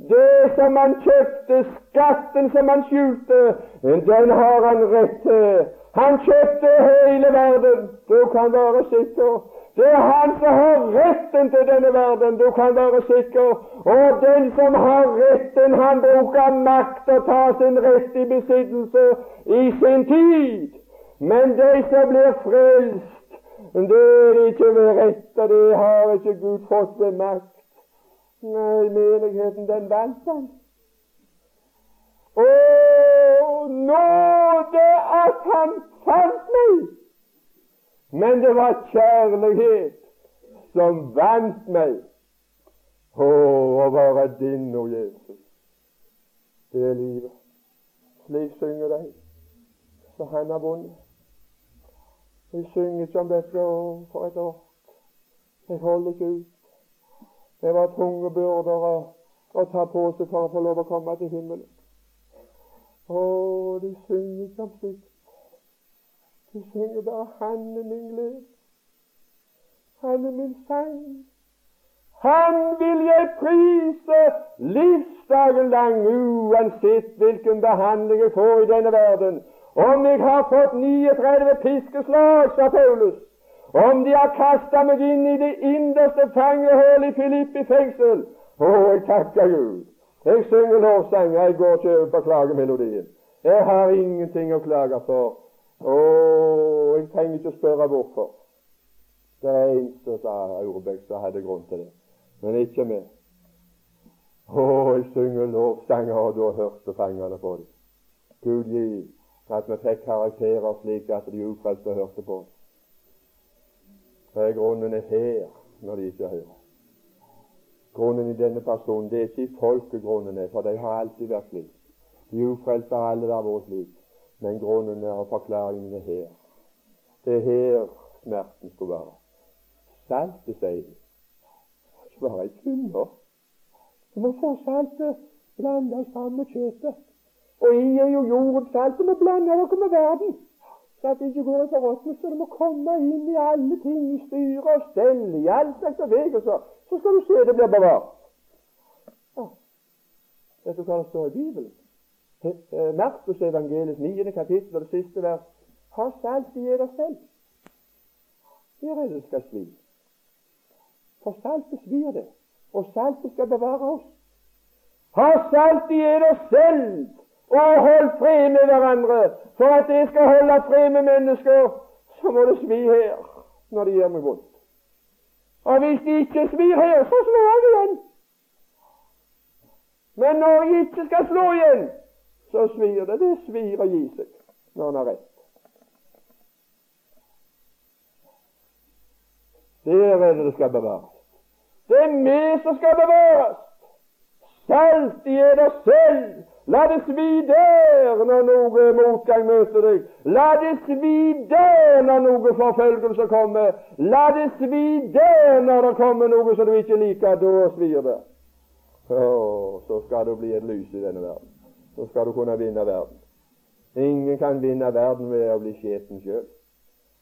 Det som han kjøpte, skatten som han skjulte, den har han rett til. Han kjøpte hele verden. Du kan være sikker. Det er han som har retten til denne verden. Du kan være sikker. Og den som har retten, han bruker makt å ta sin rett i besittelse i sin tid. Men de som blir frelst, det er ikke ved rett, og det har ikke Gud fått ved makt. Nei, menigheten, den vant han. Å, nåde at han fant meg! Men det var kjærlighet som vant meg. Å, å være din, o Jesus. Det er livet. Slik synger de. Så han har vunnet. Vi synger ikke om dette for et år. Jeg holder ikke ut. Det var tunge byrder å, å ta på seg for å få lov å komme til himmelen. Å, de synger ikke om slikt. De synger bare 'Han er min glede'. Han er min sang. Han vil jeg prise livsdagen lang, uansett hvilken behandling jeg får i denne verden. Om jeg har fått 39 piskeslag, sa Paulus, om de har kasta meg inn i det innerste fangehullet i Filippi fengsel Å, jeg takker Gud. Jeg synger lovsanger. Jeg går ikke over på klagemelodien. Jeg har ingenting å klage for. Å, jeg trenger ikke spørre hvorfor. Det er en som sa Aurebekk som hadde grunn til det, men ikke meg. Å, jeg synger lovsanger, og da hørte fangene på dem. Gud gi at vi fikk karakterer slik at de ufrelste hørte på oss. Er grunnen er her når de ikke hører? Grunnen i denne personen det er ikke i folket grunnen er, for de har alltid vært slik. De ufrelste har alle vært slik. Men grunnen er og forklaringen er her. Det er her smerten skulle være. Saltet, sier de. Ikke bare i tynne. Du må få saltet blanda sammen med kjøttet. Og i er jo jorden saltet. må blande dere med verden så at det ikke går i forråtnelse. Det må komme inn i alle ting, i styre og stell, i all slags bevegelser. Så skal du se det blir bevart. Ja. Vet du hva det står i Bibelen? Eh, Markus evangeliet 9. kapittel og det siste vers. Ha salt i dere selv. Her er det skal svi. For saltet svir det, og saltet skal bevare oss. Ha salt i dere selv, og hold fred med hverandre. For at jeg skal holde fred med mennesker, så må det svi her når det gjør meg vondt. Og hvis de ikke svir her, så slår jeg igjen. Men når jeg ikke skal slå igjen, så svir det. Det svir å gi seg når han har rett. Der er det det skal bevares. Det er vi som skal bevares. Salt i eder selv La det svi der når noe motgang møter deg. La det svi der når noe forfølgelse kommer. La det svi der når det kommer noe som du ikke liker. Da svir det. Oh, så skal du bli et lys i denne verden. Så skal du kunne vinne verden. Ingen kan vinne verden ved å bli skjeten sjøl.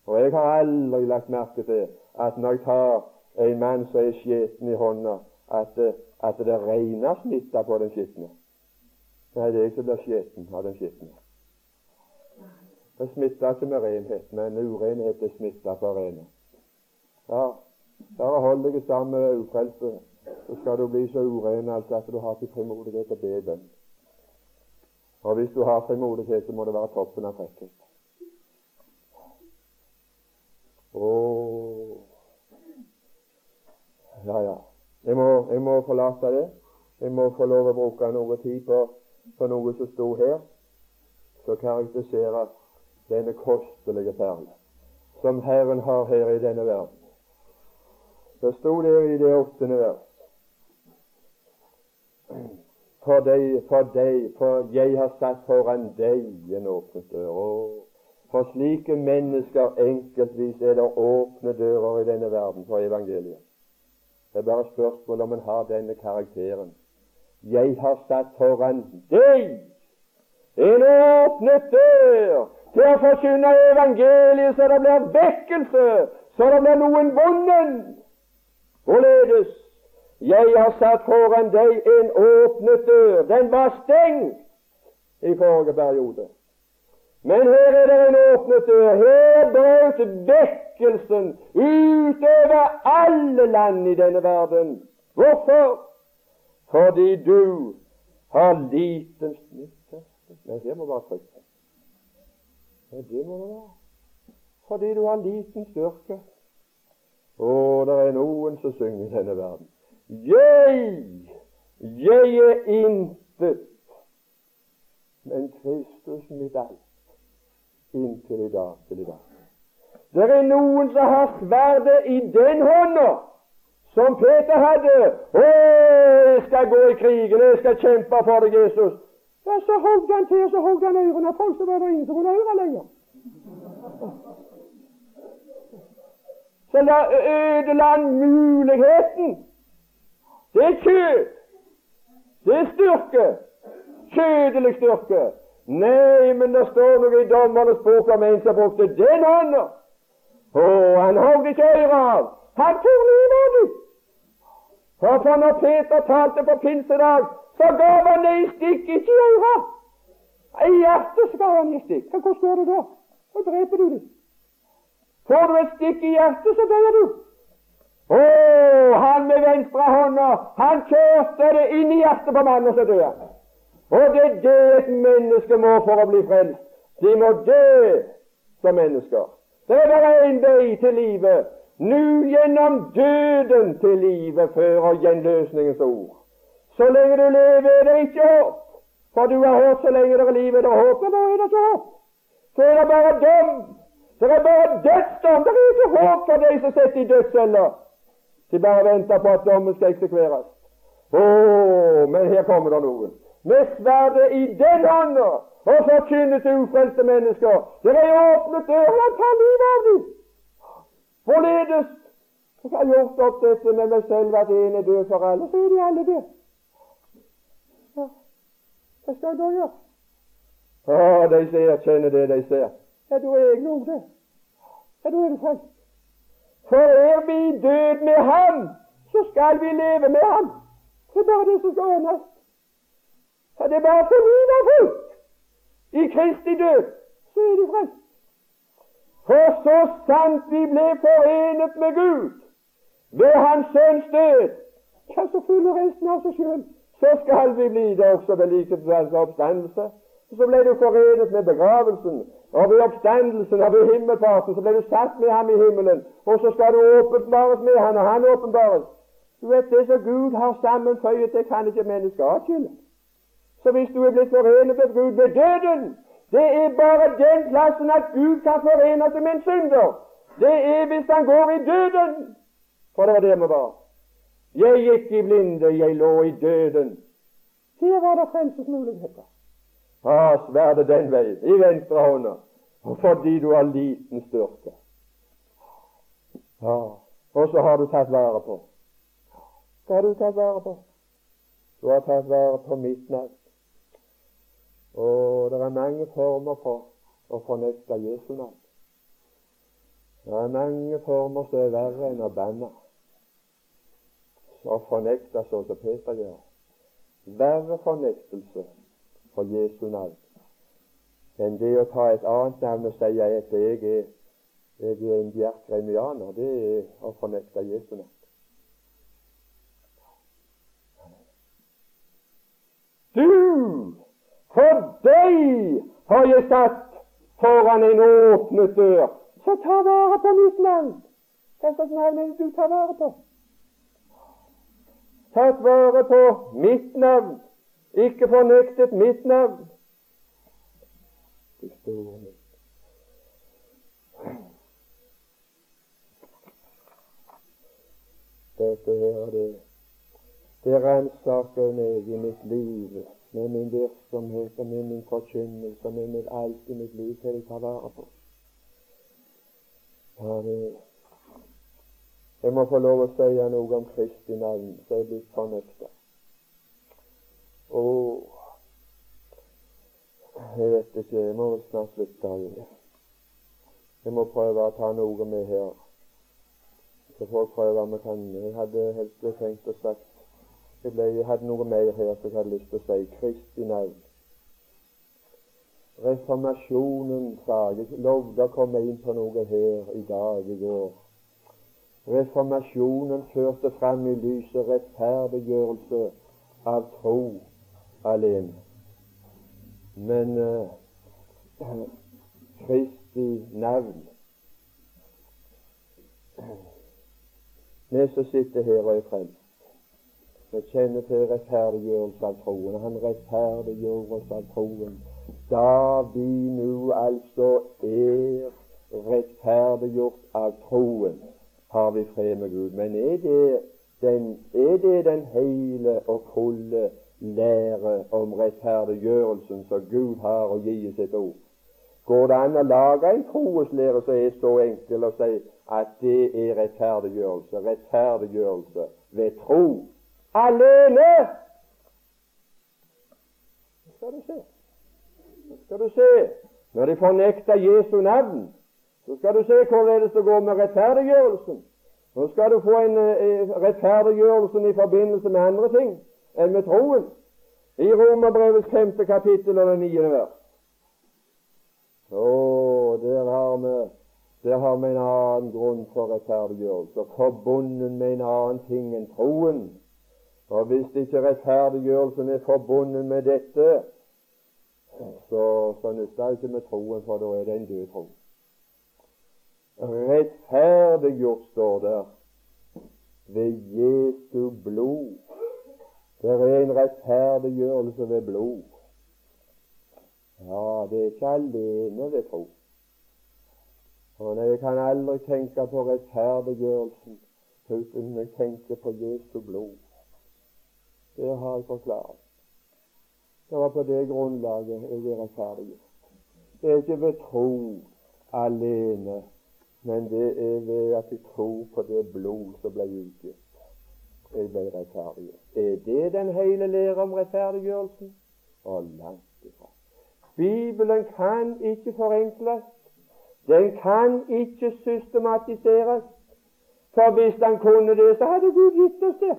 Og jeg har aldri lagt merke til at når jeg tar en mann som er skjeten i hånda, at, at det regner smitta på den skitne. Det er jeg som blir skitten av den skitne. Det smitter ikke med renhet, men urenhet er smitta på renhet. Ja, bare hold deg sammen med ufrelste, så skal du bli så uren altså at du har ikke frimodighet til å be bønn. Og hvis du har frimodighet, så må det være toppen av frekkhet. Oh. Ja, ja. Jeg må, jeg må forlate det. Jeg må få lov å bruke noe tid på på noe som sto her, som karakteriserer denne kostelige perle som Herren har her i denne verden. Det sto der i det åttende vers For deg, for deg, for jeg har satt foran deg en åpen dør. For slike mennesker enkeltvis er det åpne dører i denne verden for evangeliet. Det er bare spørsmål om en har denne karakteren. Jeg har satt foran deg en åpnet dør til å forkynne evangeliet så det blir vekkelse, så det blir noen vunnen. Hvorledes? Jeg har satt foran deg en åpnet dør. Den var stengt i forrige periode. Men her er det en åpnet dør. Her brøt vekkelsen utover alle land i denne verden. Hvorfor? Fordi du har liten smittelse. Nei, det må bare trykke. Ja, det må det være. Fordi du har liten styrke. Å, det er noen som synger i denne verden. Jeg, jeg er intet, men Kristus mitt alt inntil i dag til i dag. Det er noen som har sverdet i den hånda som Peter hadde. 'Å, jeg skal gå i krigen, jeg skal kjempe for deg, Jesus.' Ja, Så hogg han til, og så hogg han ørene av folk, så var det ingen som kunne høre lenger. Så la, ødela han muligheten. Det er kjød. Det er styrke. Kjødelig styrke. Nei, men det står noe i dommernes bok om en som brukte den hånda. Å, han hogg ikke øret av. Han tok livet av. For, for når Peter talte på pinsedag, så gav han det i stikk, ikke i øret. I hjertet gav han i stikk. Hvordan går det da? Så dreper du dem. Får du et stikk i hjertet, så dør du. Å, han med venstre hånda, han kjørte det inn i hjertet på mannen, så dør. Og det er det et menneske må for å bli frelst. De må dø som mennesker. Det er bare én vei til livet. Nå gjennom døden til livet fører gjenløsningens ord. Så lenge du lever, er det ikke håp. For du har hørt så lenge det er liv, er det håp. Da er det ikke håp. Så er det bare dem. Det er bare dødsdom. Det er ikke håp for de som sitter i dødsceller. De bare venter på at dommen skal eksekveres. Å, men her kommer det noen med sverdet i den hånda og forkynne til ufrelste mennesker. Det er åpnet dør, og tar livet av dem. Hvorledes? Jeg har gjort opp dette med meg selv at en er død for alle, så er de alle døde. Ja. Hva skal jeg da gjøre? Å, de ser, kjenner det de ser. Ja, da er jeg òg det. Ja, da er det sant. For er vi død med ham, så skal vi leve med ham. Det er bare det som skal ordnes. Ja, det er bare for mine folk i Kristi død, så er de frelst. For så sant vi ble forenet med Gud ved Hans Sønns død, Hva så fyller resten av seg sjøl. Så skal vi bli det også ved likhetens oppstandelse. Så ble du forenet med begravelsen, og ved oppstandelsen og ved himmelfarten så ble du satt med ham i himmelen. Og så skal du åpenbares med ham, og han åpenbares. Du vet det som Gud har sammenføyet, det kan ikke mennesker atskille. Så hvis du er blitt forenet med Gud ved døden, det er bare den plassen at Gud kan forene seg med en synder. Det er hvis han går i døden. For det var det vi var. Jeg gikk i blinde, jeg lå i døden. Her var det frelsesmuligheter. Ah, sverdet den veien, i venstre hånda, fordi du har liten styrke. Ja, og så har du tatt vare på. Hva har du tatt vare på? Du har tatt vare på mitt navn. Og det er mange former for å fornekte Jesu navn. Det er mange former som er verre enn å banne. Å fornekte sånn som Peter gjør. Verre fornektelse for Jesu navn enn det å ta et annet navn og si at jeg er, jeg er en bjerkremianer. Det er å fornekte Jesu navn. Du for deg har jeg satt foran en åpnet dør. Så ta vare på mitt navn. Hva slags navn er det du tar vare på? Tatt vare på mitt navn, ikke fornektet mitt navn. Det står Dette her, det, det ransaker meg i mitt liv med min virksomhet og med min forkynnelse og med mitt alt i mitt liv til jeg tar vare på. Herre, Jeg må få lov å si noe om Kristi navn, så jeg blir blitt fornøkta. Jeg vet ikke, jeg må snart slutte. Jeg må prøve å ta noe med her. Så får jeg prøve om jeg kan Jeg hadde helst tenkt å sagt jeg, ble, jeg hadde noe mer her som jeg hadde lyst til å si. Kristi navn. Reformasjonen, sa jeg. Lovde å komme inn på noe her i dag, i går. Reformasjonen førte fram i lyset rettferdiggjørelse av tro alene. Men uh, Kristi navn Vi som sitter her og er frelst, vi kjenner til rettferdiggjørelse av troen. Han rettferdiggjør oss av troen. Da vi nå altså er rettferdiggjort av troen, har vi fred med Gud. Men er det den, er det den hele og fulle lære om rettferdiggjørelsen som Gud har å gi i sitt ord? Går det an å lage en troeslære som er så enkel å si at det er rettferdiggjørelse? Rettferdiggjørelse ved tro alene. Skal du se. Skal du se. Når de fornekter Jesu navn, så skal du se hvorledes det går med rettferdiggjørelsen. Nå skal du få en rettferdiggjørelse i forbindelse med andre ting enn med troen. I Romerbrevets femte kapittel og det niende vers. Å, der har vi der har vi en annen grunn for rettferdiggjørelse, forbundet med en annen ting enn troen. Og hvis ikke rettferdiggjørelsen er forbundet med dette, så, så nytter det ikke med troen, for da er det en død tro. Rettferdiggjort står der ved Jesu blod. Det er en rettferdiggjørelse ved blod. Ja, det er ikke alene ved tro. Og Jeg kan aldri tenke på rettferdiggjørelsen uten å tenke på Jesu blod. Det har jeg forklart. Det var på det grunnlaget jeg er rettferdiggjort. Det er ikke ved tro alene, men det er ved at jeg tror på det blod som ble utgitt. Jeg ble rettferdig. Er det den hele lære om rettferdiggjørelsen? Og langt ifra. Bibelen kan ikke forenkles. Den kan ikke systematiseres. For hvis han kunne det, så hadde Gud gitt oss det.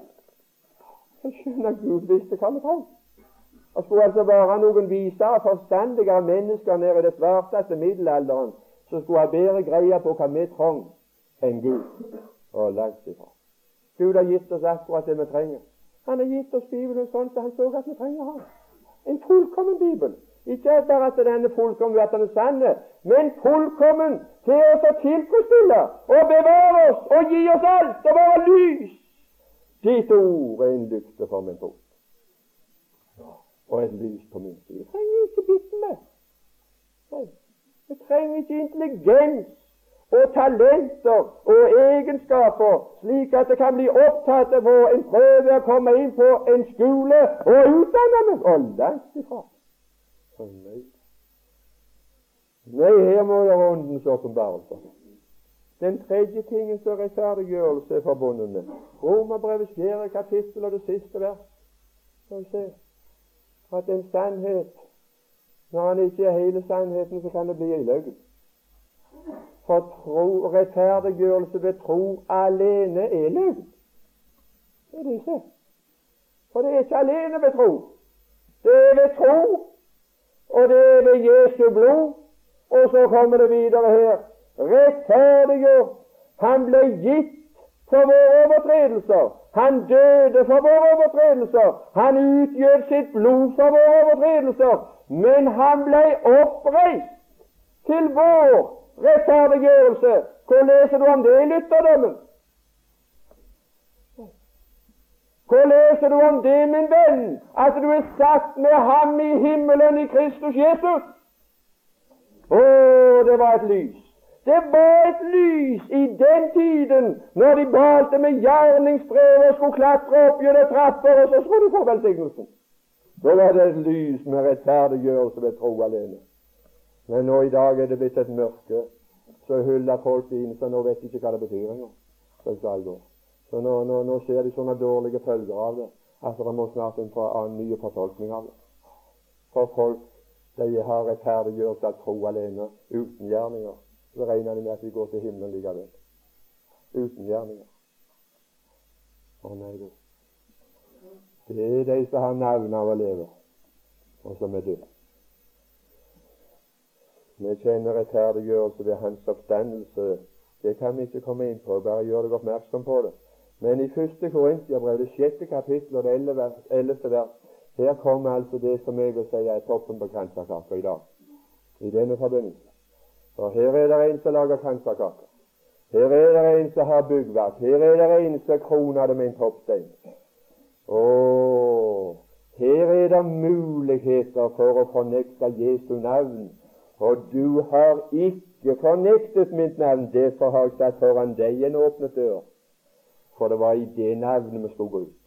Jeg skjønner Gud visste hva vi trengte. Og skulle altså være noen vise og forstandige mennesker nede i det svarteste middelalderen som skulle ha bedre greie på hva vi trenger enn Gud. Og langt ifra. Gud har gitt oss akkurat det vi trenger. Han har gitt oss Bibelen sånn at han så at vi trenger ham. En fullkommen Bibel. Ikke bare at den er fullkommen at den er sann, men fullkommen til oss å tilfredsstille og bevare oss og gi oss alt og være lys Ditt ord er en lykte for min fot og et lys på min side. Jeg trenger ikke bitte meg. Jeg trenger ikke intelligens og talenter og egenskaper, slik at det kan bli opptatt av en prøve å komme inn på en skole og utdanne meg. Og langt ifra. Nei. Nei, her må det Åndens åpenbarelse. Den tredje tingen som rettferdiggjørelse er forbundet med. Romerbrevet fjerde kapittel og det siste vers. Skal vi se at en sannhet Når han ikke er hele sannheten, så kan det bli en løgn. For tro, rettferdiggjørelse ved tro alene er løgn. Det er det ikke. For det er ikke alene ved tro. Det er ved tro, og det er ved Jesu blod. Og så kommer det videre her rettferdiggjort. Han ble gitt for våre overtredelser. Han døde for våre overtredelser. Han utgjød sitt blod for våre overtredelser. Men han ble oppreist til vår rettferdiggjørelse. Hvor leser du om det i lytterdommen? Hvor leser du om det, min venn, at du er satt med ham i himmelen i Kristus Jesus? Å, det var et lys. Det var et lys i den tiden når de balte med gjerningsbrev og skulle klatre opp gjennom trapper, og så skulle de få velsignelsen. Da var det et lys med rettferdiggjørelse ved tro alene. Men nå i dag er det blitt et mørke så hyller folk inn, så nå vet de ikke hva det betyr engang. Så, nå, nå, nå, ser de sånne dårlige følger av det at det må snart en ny fortolkning av det. For folk de har rettferdiggjørelse av tro alene, uten gjerninger. Så regner de med at de går til himmelen likevel. Uten gjerninger. Å nei, du. Det er de som har navn av å leve, og som er døde. Vi kjenner rettferdiggjørelse ved hans oppstandelse. Det kan vi ikke komme inn på, bare gjør deg oppmerksom på det. Men i første Korintiabrev, det sjette kapittel og det ellevte vers, her kommer altså det som jeg vil si er toppen på kransekaka i dag, i denne forbindelse. For her er det en som lager kransekake. Her er det en som har byggverk. Her er det en som kroner det med en toppstein. Og her er det muligheter for å fornekte Jesu navn. Og du har ikke fornektet mitt navn. Derfor har jeg satt foran deg en åpnet dør. For det var i det navnet vi skulle ut.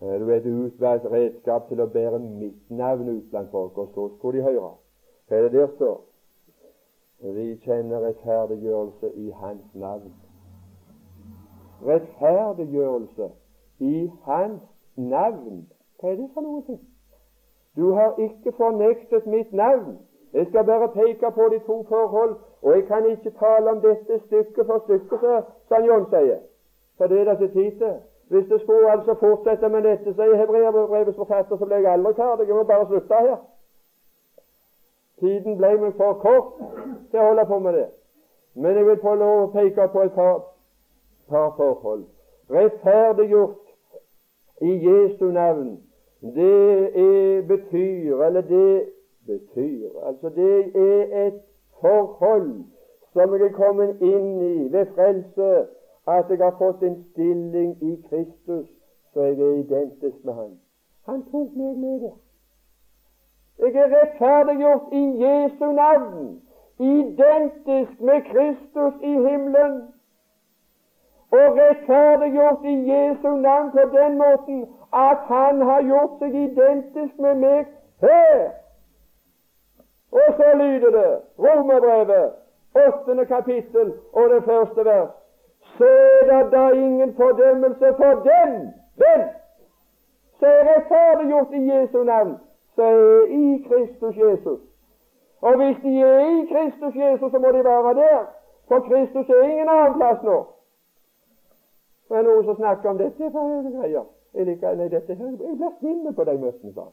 Du er et utvalgt redskap til å bære mitt navn ut blant folk, og så skulle de høre. Hva er det der står? Vi kjenner rettferdiggjørelse i Hans navn. Rettferdiggjørelse i Hans navn. Hva er det for noe? ting? Du har ikke fornektet mitt navn. Jeg skal bare peke på de to forhold, og jeg kan ikke tale om dette stykke for stykke, som John sier, for det er det ikke tid til. Hvis det skulle altså fortsette med dette, sier hebreerbrevets forfatter, så ble jeg aldri ferdig. Jeg må bare slutte her. Tiden ble meg for kort til å holde på med det. Men jeg vil få lov å peke på et par, par forhold. Rettferdiggjort i Jesu navn, det er, betyr Eller det betyr Altså, det er et forhold som jeg er kommet inn i ved frelse at jeg har fått en stilling i Kristus, så jeg er identisk med Han. Han tok meg med der. Jeg er rettferdiggjort i Jesu navn, identisk med Kristus i himmelen. Og rettferdiggjort i Jesu navn på den måten at Han har gjort seg identisk med meg her. Og så lyder det Romerbrevet, åttende kapittel og det første vers så er da ingen fordømmelse for dem. Hvem? Så er rettferdiggjort i Jesu navn, så er i Kristus Jesus. Og hvis de er i Kristus Jesus, så må de være der. For Kristus er ingen annen plass nå. Det er noen som snakker om dette for høye greier. Jeg liker, nei, dette jeg blir svimmel på de møtene. sånn.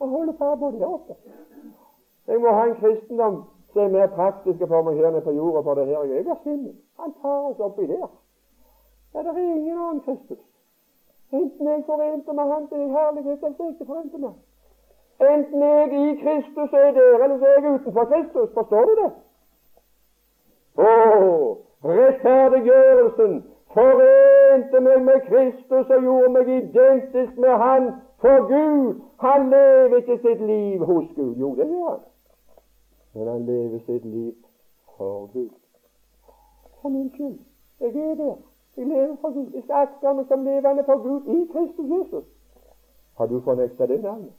Jeg holder på på det oppe. Jeg må ha en kristendom som er mer praktiske for meg her nede på jorda, for det her jeg blir svimmel. Han tar oss oppi der. Ja, det er ingen annen Kristus. Enten jeg forente med Han til herlighet, eller er jeg ikke forente med Enten jeg i Kristus er der, eller så er jeg utenfor Kristus. Forstår du det? Å, rettferdiggjørelsen forente meg med Kristus og gjorde meg identisk med Han for Gud. Han lever ikke sitt liv hos Gud. Jo, det gjør han men han lever sitt liv for Gud. For min skyld. Jeg er der. Jeg lever for Gud. Jeg skal akte meg som levende for Gud i Kristus Jesus. Har du fornekta det navnet?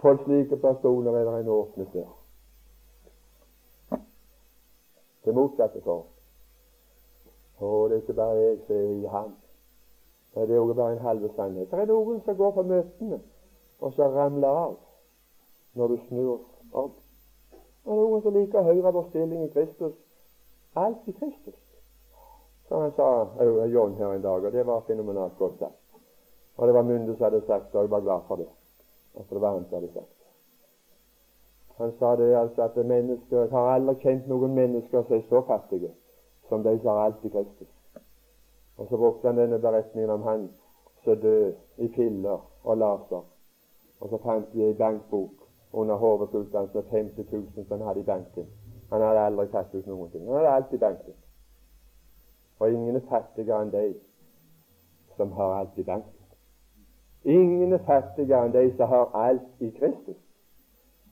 For slike personer er det en åpnet dør. Det motsatte for Og det er ikke bare jeg som er i ham. Det er også bare en halve sannhet. Det er noen som går på møtene, og så ramler av når du snur om. Og noen som liker å høre vår stilling i Kristus. Alt i Kristus. Som han sa John her en dag, og det var fenomenalt godt sagt. Og det var Munde som hadde sagt og jeg var glad for det. At det var han hadde sagt Han sa det altså at mennesker Jeg har aldri kjent noen mennesker som er så fattige som de som har alt i Kristus. Og så brukte han denne beretningen om han som døde i piller og laser. Og så fant de ei bankbok under hovedutdannelsen med 50 000 som han hadde i banken. Han hadde aldri tatt ut noen ting. Han hadde alt i banken. Og ingen er fattigere enn de som har alt i banken. Ingen er fattigere enn de som har alt i Kristus.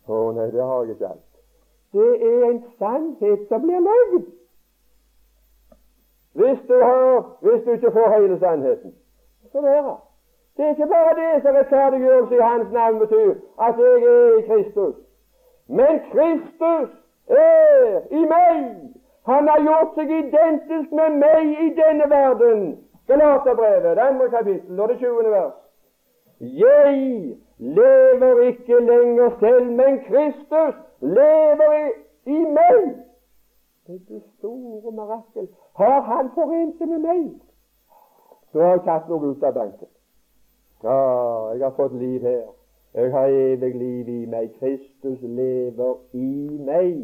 Å nei, det har jeg ikke alt. Det er en sannhet som blir løgn. Hvis du, har, hvis du ikke får hele sannheten, så være. Det er ikke bare det som rettferdiggjørelse i Hans navn betyr, at jeg er i Kristus. Men Kristus er i meg. Han har gjort seg identisk med meg i denne verden. Galaterbrevet, det andre kapittel, og det 20. vers. Jeg lever ikke lenger selv, men Kristus lever i, i meg. Det er det store mirakel. Har Han forent seg med meg? Så har jeg tatt noe ut av banken. Ja, jeg har fått liv her. Jeg har evig liv i meg. Kristus lever i meg.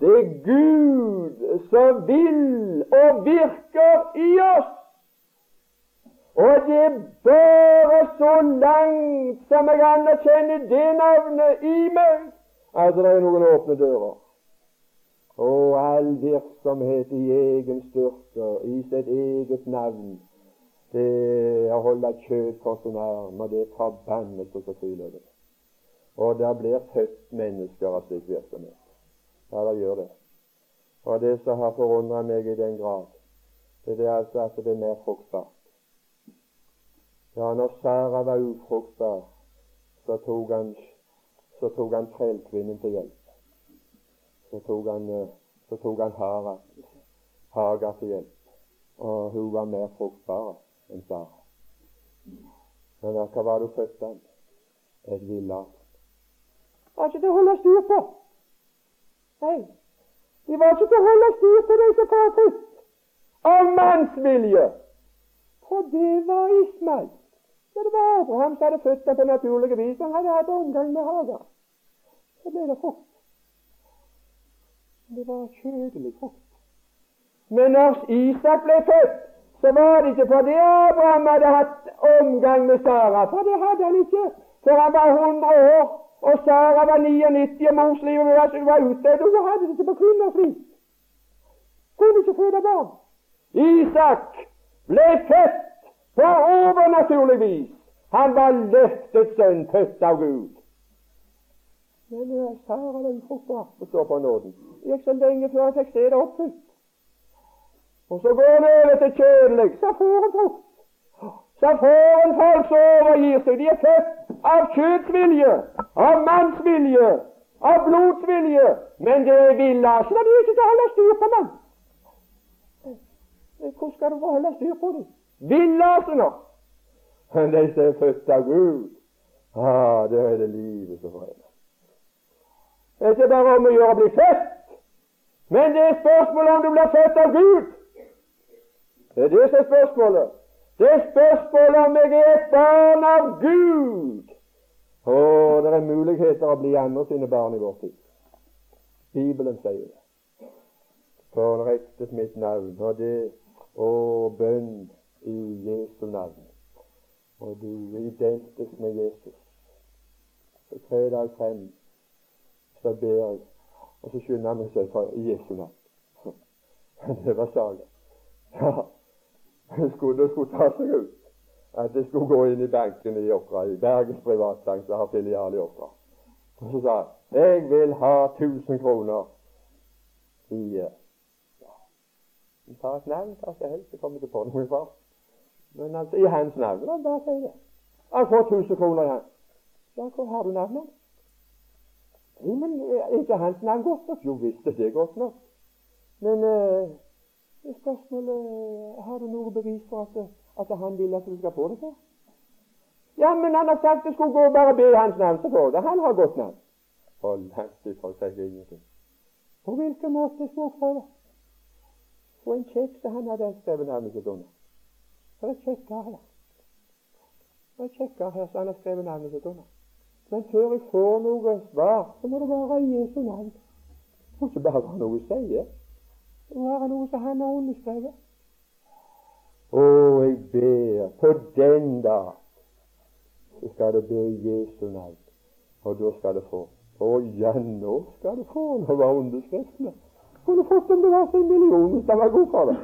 Det er Gud som vil og virker i oss. Og det er bare så langt som jeg anerkjenner det navnet i meg, at det er noen åpne dører. Og all virksomhet i egen styrke, i sitt eget navn, det er å holde kjøtt for sin arm, og det er forbannelse som fyller det. Og der blir født mennesker av slik virksomhet. Ja, det gjør det. Og det som har forundret meg i den grad, det er altså at det er mer fruktbart. Ja, når Sara var ufruktbar, så tok han, så tok han trellkvinnen til hjelp. Så tok han, eh, så tok han Hara, Haga til hjelp. Og hun var mer fruktbar enn Sara. Men hva var det hun fødte han? Et villart. Var ikke til å holde styr på. Nei, de var ikke til å holde styr på var født av mannsvilje. For det var Ismael. Ja, det var Abraham som hadde født ham på naturlig vis. Han hadde hatt omgang med Hagar. Så ble det frukt. Det var kjødelig frukt. Men når Isak ble født, så var det ikke fordi Abraham hadde hatt omgang med Sara, for det hadde han ikke. For han var 100 år, og Sara var 99, og morslivet var, utdødd, og så hadde det ikke på kvinner vis. Kunne ikke føde barn. Isak ble født på overnaturlig vis. Han var løftet sønn, født av Gud. Men Sara den frukta det står på nåden. Det gikk så lenge før han fikk se det oppfylt. Og så går han over til kjødelig, så får han frukt. Så får han folk som overgir seg. De er født av kjøttsvilje, av mannsvilje, av blodsvilje. Men det er villasene de er ikke til å holde styr på, mann. Hvordan skal du få holde styr på dem? Villasene! Men de som er født av Gud, ah, da er det livet som forener. Det er ikke bare om å gjøre å bli født, men det er spørsmålet om du blir født av Gud. Det er det som er spørsmålet. Det er spørsmålet om jeg er et barn av Gud. Å, det er muligheter å bli andre sine barn i vår tid. Bibelen sier det. Forrektet mitt navn, og det Å, bønn i Jesu navn. Og du er identisk med Jesus. Så tre deg frem, så ber jeg, og så skynder meg seg for Jesu navn. Det var saken. Ja, det skulle, skulle ta seg ut at det skulle gå inn i banken i Åkra, i Bergens Privatbank, som har filial i Åkra. Og så sa jeg jeg vil ha 1000 kroner i ja. Ta et navn, ta seg helst, så kommer du på noe for. Men altså, i hans navn, da, bare si det. Han får 1000 kroner i hans. Ja, hvor har du navnet? Ja, men er ikke hans navn godt nok? Jo visst er det godt nok. Men eh, spørsmålet har du noe bevis for at, at han vil at du skal få det for? Ja, men han har sagt det skulle gå bare be hans navn, så får det. Han har godt navn. Og langt ifra seg ingenting. På hvilken måte småprøve? På en kjeks han hadde skrevet navnet sitt under. Det er kjekker her. Er kjekker her så han har skrevet navnet sitt under. Men før jeg får noe svar, så må det være i Jesu navn. Det må ikke bare være noe å si. Det må være noe som han har underskrevet. Å, jeg ber på den dag så skal det be i Jesu navn, og da skal det få. Å ja, nå skal det få Nå var underskriftene. Kunne fått om det var en million hvis han var god for det.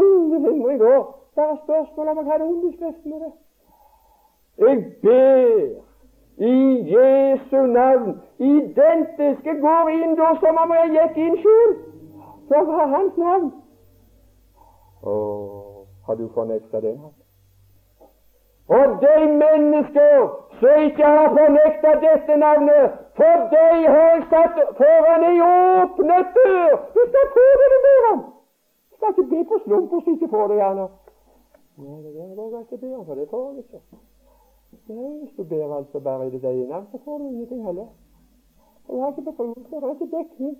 Ingen hindring da. Bare spørsmål om underskriften med det. Jeg ber i Jesu navn. Identisk. Jeg går inn da som om jeg gikk inn sjøl. For å ha Hans navn. Å, har du fornekta navn? Og de mennesker som ikke har fornekta dette navnet, for de har jeg satt foran ei åpnet dør. Du skal få det du ber om. Skal ikke be på slump du ikke får det, gjerne. Nei, det der jeg ikke be for det får jeg ikke. Nei, hvis du ber altså bare i ditt eget navn, så får du ingenting heller. Og jeg har ikke befrielse, det er ikke dekning.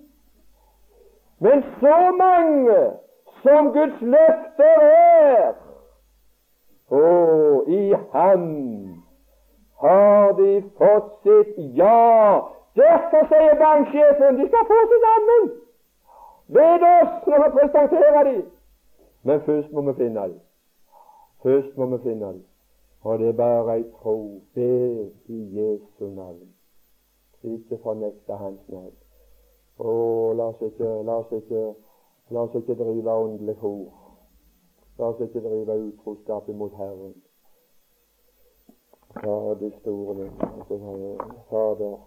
Men så mange som Guds løfter er, og i Ham har de fått sitt ja. Derfor sier banksjefen de skal få sitt ammen. Ved oss når vi presenterer dem. Men først må vi finne dem. Først må vi finne den, Og det er bare ei tro. Be i Jesu navn. Ikke fornekte Hans navn. Å, la oss ikke, la oss ikke, la oss ikke drive åndelig hor. La oss ikke drive utroskap imot Herren. Ja, det store Fader,